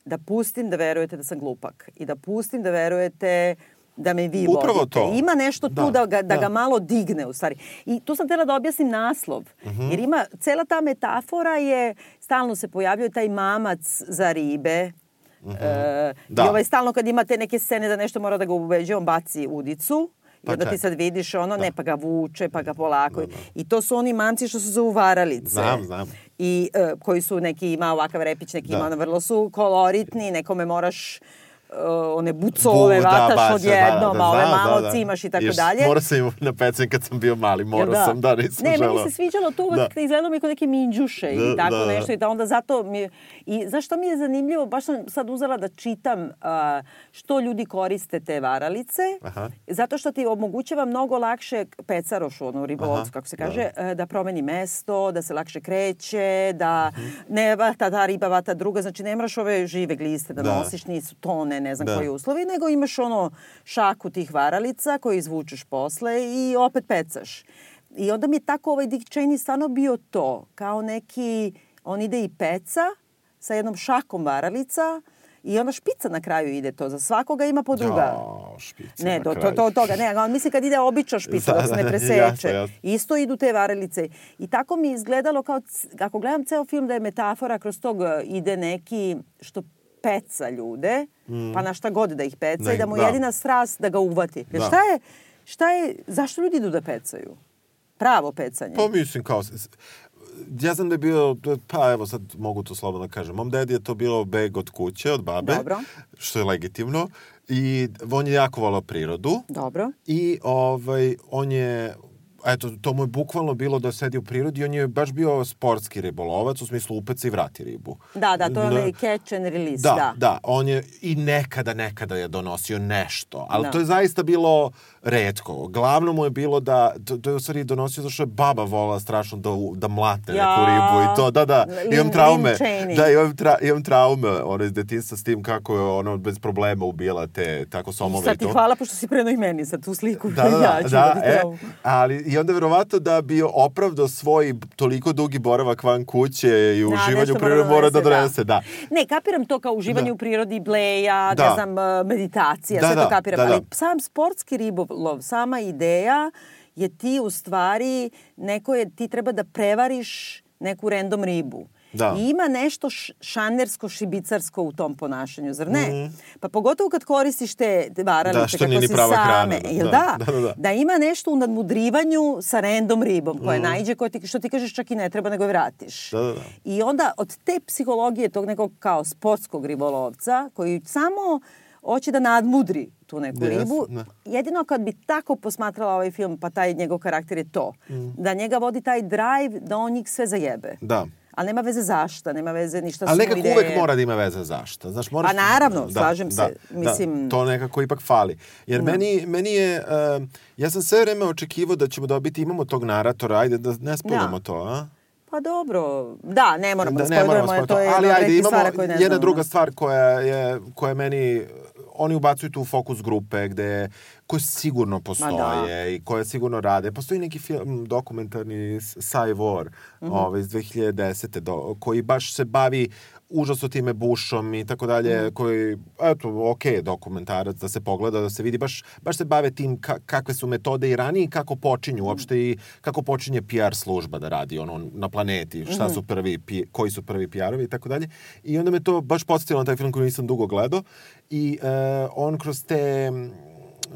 da pustim da verujete da sam glupak i da pustim da verujete da me vi Upravo vodite. to. Ima nešto tu Da, da, ga, da, da. ga malo digne u stvari. I tu sam htjela da objasnim naslov. Mhm. Jer ima, cela ta metafora je, stalno se pojavljuje taj mamac za ribe, E, Da. I ovaj stalno kad imate neke scene da nešto mora da ga ubeđe, on baci udicu. I Pa onda ti sad vidiš ono, ne, pa ga vuče, pa ga polako. I to su oni mamci što su zovu varalice. Znam, znam. I e, koji su neki ima ovakav repić, neki Da. ima ono, vrlo su koloritni, nekome moraš e, one bucove Bu- da, vataš baš, odjednom, a ove malo cimaš i tako Još dalje. Morao sam im na pecen kad sam bio mali, morao Jel sam, da, nisam ne, želeo. meni se sviđalo to Da. izgledalo mi kao neke minđuše Da, i tako da, da. nešto i da onda zato mi je, i znaš što mi je zanimljivo, baš sam sad uzela da čitam a, što ljudi koriste te varalice, Aha. zato što ti omogućava mnogo lakše pecarošu, ono ribolovcu, Aha, kako se kaže, e, da promeni mesto, da se lakše kreće, da Mhm. ne vata ta riba, vata druga, znači ne moraš ove žive gliste da, Da. nosiš, nisu tone, ne znam Da. koji uslovi, nego imaš ono šaku tih varalica koje izvučeš posle i opet pecaš. I onda mi je tako ovaj Dick Cheney stvarno bio to, kao neki, on ide i peca sa jednom šakom varalica i onda špica na kraju ide to, za svakoga ima po druga. Jao, špice Ne, na to, to, kraju. to, toga, ne, on misli kad ide obična špica, Da, dok se da, ne preseče. jasno, jasno. Isto idu te varelice. I tako mi je izgledalo kao, ako gledam ceo film da je metafora kroz tog e, ide neki što peca ljude, pa na šta god da ih peca Da i da mu da. jedina strast da ga uvati. Jer Da. šta je, šta je, zašto ljudi idu da pecaju? Pravo pecanje. Pa mislim kao... Ja znam da je bio, pa evo sad mogu to slobodno da kažem. Mom dedi je to bilo beg od kuće, od babe. Dobro. Što je legitimno. I on je jako volao prirodu. Dobro. I ovaj, on je eto, to mu je bukvalno bilo da sedi u prirodi on je baš bio sportski ribolovac, u smislu upeca i vrati ribu. Da, da, to je onaj catch and release, Da, da. da, on je i nekada, nekada je donosio nešto, ali Da. to je zaista bilo redko. Glavno mu je bilo da, to, je u stvari donosio zato što je baba volala strašno da, da mlate neku Ja. ribu i to, da, da, imam traume. Da, imam, tra, imam traume ono, iz detinstva s tim kako je ono bez problema ubijala te tako somove Sad i ti to. hvala pošto si preno i meni sad tu sliku. Da, da, ja da, ću da ti e, ali i onda verovatno da bi opravdao svoj toliko dugi boravak van kuće i Da, uživanje u prirodi mora da donese, da. Ne, kapiram to kao uživanje Da. u prirodi, bleja, Da. ne znam, meditacija, Da, sve da, to kapiram. da, da. Ali sam sportski ribolov, sama ideja je ti u stvari, neko je, ti treba da prevariš neku random ribu. Da. I ima nešto šanersko, šibicarsko u tom ponašanju, zar ne? Pa pogotovo kad koristiš te varalice. Da, što kako si prava same. hrana, da, Jel da, da? da, da, da. Da ima nešto u nadmudrivanju sa random ribom koja Mhm. naiđe, koja ti, što ti kažeš čak i ne treba nego je vratiš. Da, da, da. I onda od te psihologije tog nekog kao sportskog ribolovca koji samo hoće da nadmudri tu neku Yes, ribu. da. Jedino kad bi tako posmatrala ovaj film, pa taj njegov karakter je to. Mm. Da njega vodi taj drive da on njih sve zajebe. Da. Ali nema veze zašta, nema veze ništa Ali nekako ideje. uvek mora da ima veze zašto. Znaš, moraš, Pa naravno, slažem se. Da, Mislim- da, to nekako ipak fali. Jer Da. meni, meni je, uh, ja sam sve vreme očekivao da ćemo dobiti, imamo tog naratora, ajde da ne spojimo Da. to, a? Pa dobro, da, ne moramo da, ne moramo jer to je Ali ajde, imamo koje ne jedna druga da. stvar koja je, koja je meni, oni ubacuju tu fokus grupe gde, koje sigurno postoje i koje sigurno rade. Postoji neki film dokumentarni Cy War Mhm. ovaj, iz 2010. Do, koji baš se bavi užasno time Bushom i tako dalje, Mhm. koji, eto, ok, dokumentarac da se pogleda, da se vidi, baš, baš se bave tim ka, kakve su metode i ranije i kako počinju uopšte i kako počinje PR služba da radi ono na planeti, šta Mhm. su prvi, koji su prvi PR-ovi i tako dalje. I onda me to baš podsjetilo na taj film koji nisam dugo gledao i e, on kroz te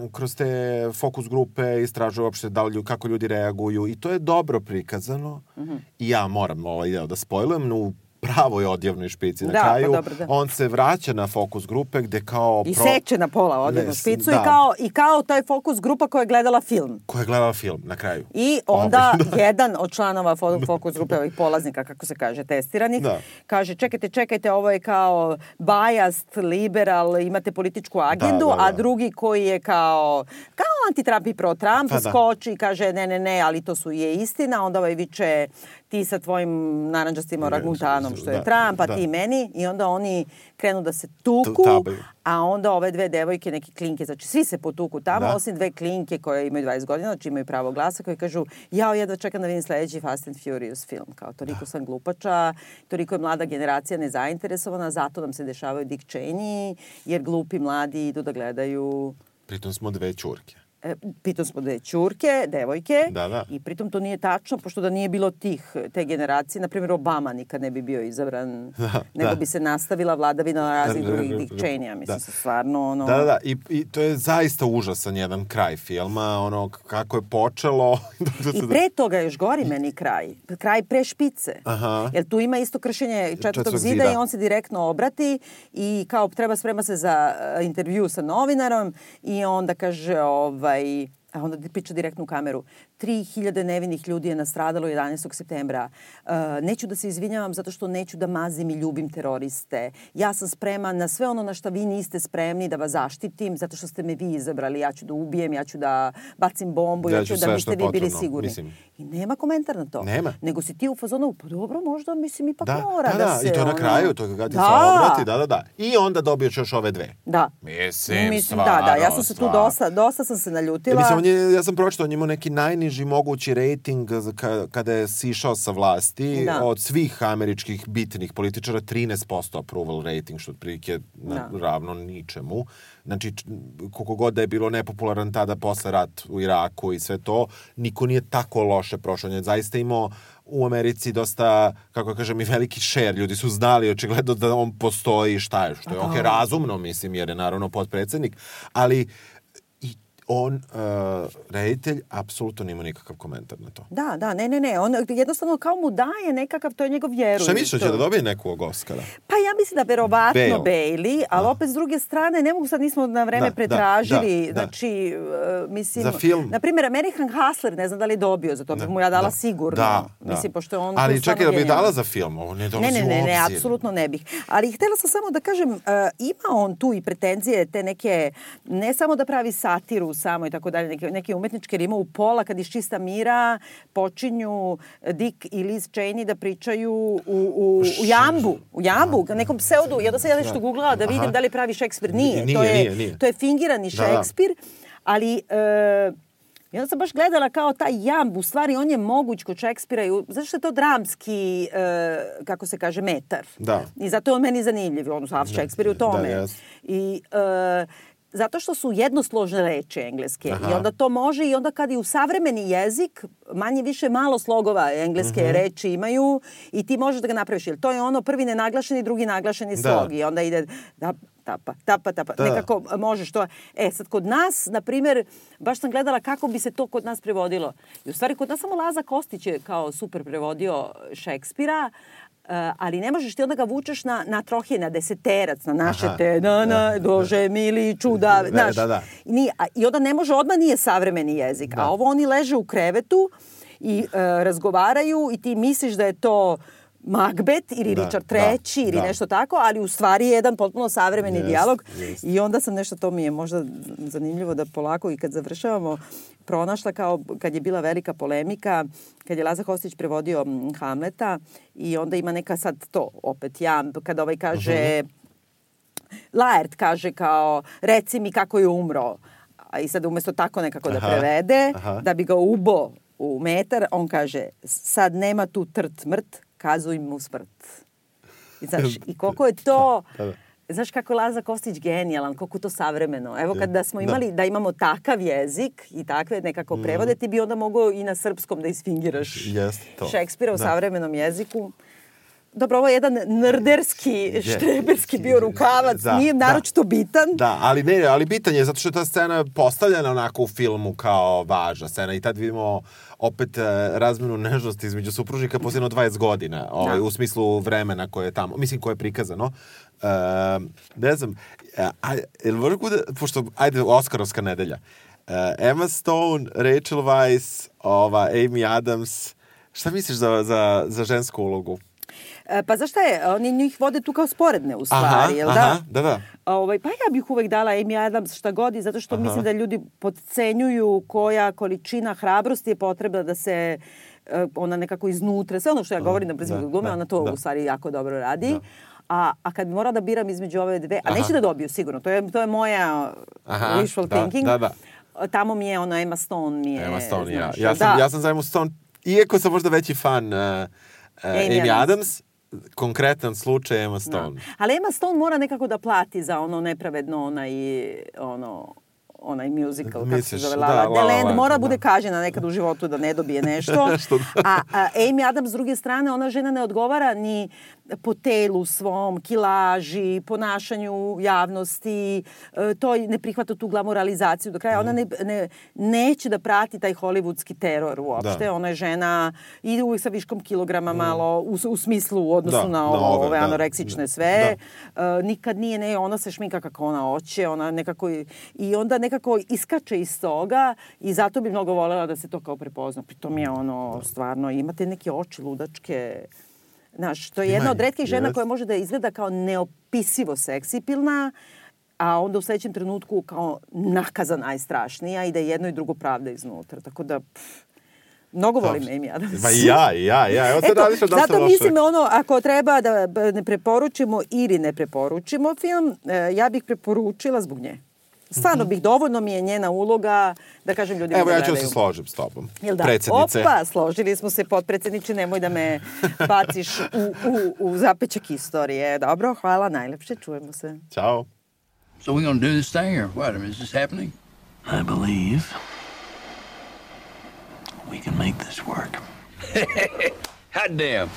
kroz te fokus grupe istražuje uopšte da li, kako ljudi reaguju i to je dobro prikazano Mhm. i ja moram ovaj deo da spojlujem u pravoj odjevnoj špici na Da, pa kraju dobro, da. on se vraća na fokus grupe gde kao I seče na pola odjednu Ne, s- špicu da. i, kao, i kao taj fokus grupa koja je gledala film. koja je gledala film na kraju I onda Ovaj, jedan od članova fo- fokus grupe ovih polaznika, kako se kaže, testiranih, Da. kaže čekajte, čekajte, ovo je kao biased, liberal, imate političku agendu, da, da. a drugi koji je kao, kao anti-Trump i pro-Trump, Pa da. skoči i kaže ne, ne, ne, ali to su je istina, onda ovaj viče ti sa tvojim naranđastim orangutanom što je da, Trump, a da. ti meni i onda oni krenu da se tuku, tabaju. a onda ove dve devojke, neki klinke, znači svi se potuku tamo, Da. osim dve klinke koje imaju 20 godina, znači imaju pravo glasa, koji kažu, jao, jedva čekam da vidim sledeći Fast and Furious film. Kao, toliko sam glupača, toliko je mlada generacija nezainteresovana, zato nam se dešavaju Dick Cheney, jer glupi mladi idu da gledaju pritom smo dve čurke E, smo dve čurke, devojke, Da, da. i pritom to nije tačno, pošto da nije bilo tih, te generacije, na primjer Obama nikad ne bi bio izabran, Da, nego da. bi se nastavila vladavina raznih Da, da, drugih da, da. Cheney-a, mislim, Da. se stvarno, ono... Da, da, da. I, I to je zaista užasan jedan kraj filma, ono kako je počelo. I pre toga još gori meni kraj. Kraj pre špice. Aha. Jer tu ima isto kršenje četvrtog Četvrtog zida, zida. i on se direktno obrati i kao treba sprema se za intervju sa novinarom i onda kaže ovaj vai a onda priča direktno u kameru. 3000 nevinih ljudi je nastradalo 11. septembra. Uh, neću da se izvinjavam zato što neću da mazim i ljubim teroriste. Ja sam spreman na sve ono na što vi niste spremni da vas zaštitim zato što ste me vi izabrali. Ja ću da ubijem, ja ću da bacim bombu, Ja ja ću da biste vi bili sigurni. mislim. I nema komentar na to. Nema. Nego si ti u fazonu, pa dobro, možda, mislim, ipak Da, mora da, da, da, se... i to na kraju, to kad ti se Da. obrati, da, da, da. I onda dobiješ još ove dve. Da. Mislim, Mislim, da, da, ja sam se tu stvarno. dosta, dosta sam se Ja, naljutila. mislim, on je, ja sam pročitao, on je imao neki najniži mogući rating kada je sišao sa vlasti Da. od svih američkih bitnih političara 13% approval rating, što otprilike na, Da. ravno ničemu. Znači, koliko god da je bilo nepopularan tada posle rat u Iraku i sve to, niko nije tako loše prošao. On je zaista imao u Americi dosta, kako kažem, i veliki šer. Ljudi su znali očigledno da on postoji šta je, što je ok, da. razumno, mislim, jer je naravno podpredsednik, ali i on, uh, reditelj, apsolutno nima nikakav komentar na to. Da, da, ne, ne, ne, on jednostavno kao mu daje nekakav, to je njegov vjeru. Šta misliš, će da dobije nekog Oscara? Pa ja mislim da verovatno Bale. Bailey, ali opet s druge strane, ne mogu sad nismo na vreme Da, pretražili, da, da, da. znači, uh, mislim... Za film. Na primjer, American Hustler, ne znam da li je dobio, za to bi mu ja dala sigurno. Da, da. Mislim, pošto je on Ali čekaj, da bi dala za film, ovo ne Ne, dolazi ne, ne, ne, obzir. apsolutno ne bih. Ali htela sam samo da kažem, uh, ima on tu i pretenzije, te neke, ne samo da pravi satiru samo i tako dalje, neke, neke umetničke, jer ima u pola kad iz čista mira počinju Dick i Liz Cheney da pričaju u, u, u jambu, u jambu, na nekom pseudu, ja da sam ja nešto googlala da vidim Aha. da li pravi Šekspir. Nije, Nije, to, je, nije, nije. to je fingirani Da, da. Šekspir, ali... Uh, I onda sam baš gledala kao taj jamb, u stvari on je moguć kod Šekspira, i u- zato što je to dramski, e, kako se kaže, metar. Da. I zato je on meni zanimljiv, on sav Šekspir je u tome. da, jes. I e, zato što su jednosložne reči engleske Aha. i onda to može i onda kad i u savremeni jezik manje više malo slogova engleske Mhm. reči imaju i ti možeš da ga napraviš. Jer to je ono prvi nenaglašeni, drugi naglašeni Da. slog i onda ide da, tapa, tapa, tapa. Da. Nekako možeš to. E, sad kod nas, na primjer, baš sam gledala kako bi se to kod nas prevodilo. I u stvari kod nas samo Laza Kostić je kao super prevodio Šekspira, ali ne možeš ti onda ga vučeš na, na trohije, na deseterac, na naše Aha. te, na, na, dože, mili, čuda, Da, znaš. da, da. I, nije, a, I onda ne može, odmah nije savremeni jezik. A ovo oni leže u krevetu i e, razgovaraju i ti misliš da je to Magbet ili Da, Richard da, III ili da. nešto tako, ali u stvari je jedan potpuno savremeni Jest, dijalog. jest. I onda sam nešto, to mi je možda zanimljivo da polako i kad završavamo, pronašla kao kad je bila velika polemika, kad je Laza Kostić prevodio Hamleta i onda ima neka sad to, opet ja, kad ovaj kaže, Mhm. Laert kaže kao, reci mi kako je umro. A I sad umesto tako nekako da Aha, prevede, aha. da bi ga ubo u metar, on kaže, sad nema tu trt mrt, kazuj mu smrt. I, znaš, i koliko je to... Da, da. Znaš kako je Laza Kostić genijalan, koliko to savremeno. Evo kad da smo Da. imali, da imamo takav jezik i takve nekako prevode, ti bi onda mogao i na srpskom da isfingiraš Jeste to. Šekspira u Da. savremenom jeziku. Dobro, ovo je jedan nerderski, štreberski bio rukavac, Da, nije da. naročito bitan. Da, ali ne, ali bitan je zato što je ta scena postavljena onako u filmu kao važna scena i tad vidimo opet e, razmenu nežnosti između supružnika posle jedno 20 godina, ovaj, Da. u smislu vremena koje je tamo, mislim koje je prikazano. E, ne znam, e, a, jel mogu da, pošto, ajde, Oskarovska nedelja. E, Emma Stone, Rachel Weisz, ova, Amy Adams, šta misliš za, za, za žensku ulogu? E, Pa zašto je? Oni njih vode tu kao sporedne u stvari, Aha, jel aha, da? da, da. Ovaj, pa ja bih uvek dala Amy Adams šta god i zato što mislim da ljudi podcenjuju koja količina hrabrosti je potrebna da se e, ona nekako iznutra, sve ono što ja govorim na brzim da, glume, da, ona to da. u stvari jako dobro radi. A, a kad bi morala da biram između ove dve, a neće da dobiju sigurno, to je, to je moja Aha, wishful da, thinking. da, da. Tamo mi je ona Emma Stone mi je, Emma Stone, ja. znaš, Ja sam, da. ja sam za Emma Stone, iako sam možda veći fan uh, uh, Amy Amy, Adams. Adams, konkretan slučaj Emma Stone. Ali Emma Stone mora nekako da plati za ono nepravedno onaj, ono, onaj musical, kako se Misliš, zove, da, La La La La Land, Land, mora da. bude kažnjena nekad u životu da ne dobije nešto. Nešto, da. a, a Amy Adams, s druge strane, ona žena ne odgovara ni po telu svom, kilaži, ponašanju javnosti, e, to ne prihvata tu glamoralizaciju do kraja. Ona ne, ne, neće da prati taj hollywoodski teror uopšte. Da. Ona je žena, ide uvijek sa viškom kilograma malo, u, u smislu u odnosu Da, na, na ovo, ove, ove da. anoreksične sve. Uh, nikad nije, ne, ona se šminka kako ona hoće, ona nekako, i- i onda nekako iskače iz toga i zato bi mnogo volela da se to kao prepozna. Pritom je ono, stvarno, imate neke oči ludačke, Znaš, to je jedna od redkih žena koja može da izgleda kao neopisivo seksipilna, a onda u sledećem trenutku kao nakaza najstrašnija i da je jedno i drugo pravda iznutra. Tako da, pff, mnogo volim Amy Adams. Ma ja, ja, ja. Evo sad Eto, radiš dosta zato loše. mislim ono, ako treba da ne preporučimo ili ne preporučimo film, e, ja bih preporučila zbog nje. Stvarno bih, dovoljno mi je njena uloga da kažem ljudima Mhm. Evo da ja ću da se složim s tobom. Jel da? Predsednice. Opa, složili smo se, potpredsjedniče, nemoj da me baciš u, u, u zapećak istorije. Dobro, hvala, najlepše, čujemo se. Ćao. So we gonna do this thing or what? I mean, is this happening? I believe we can make this work. Hot damn.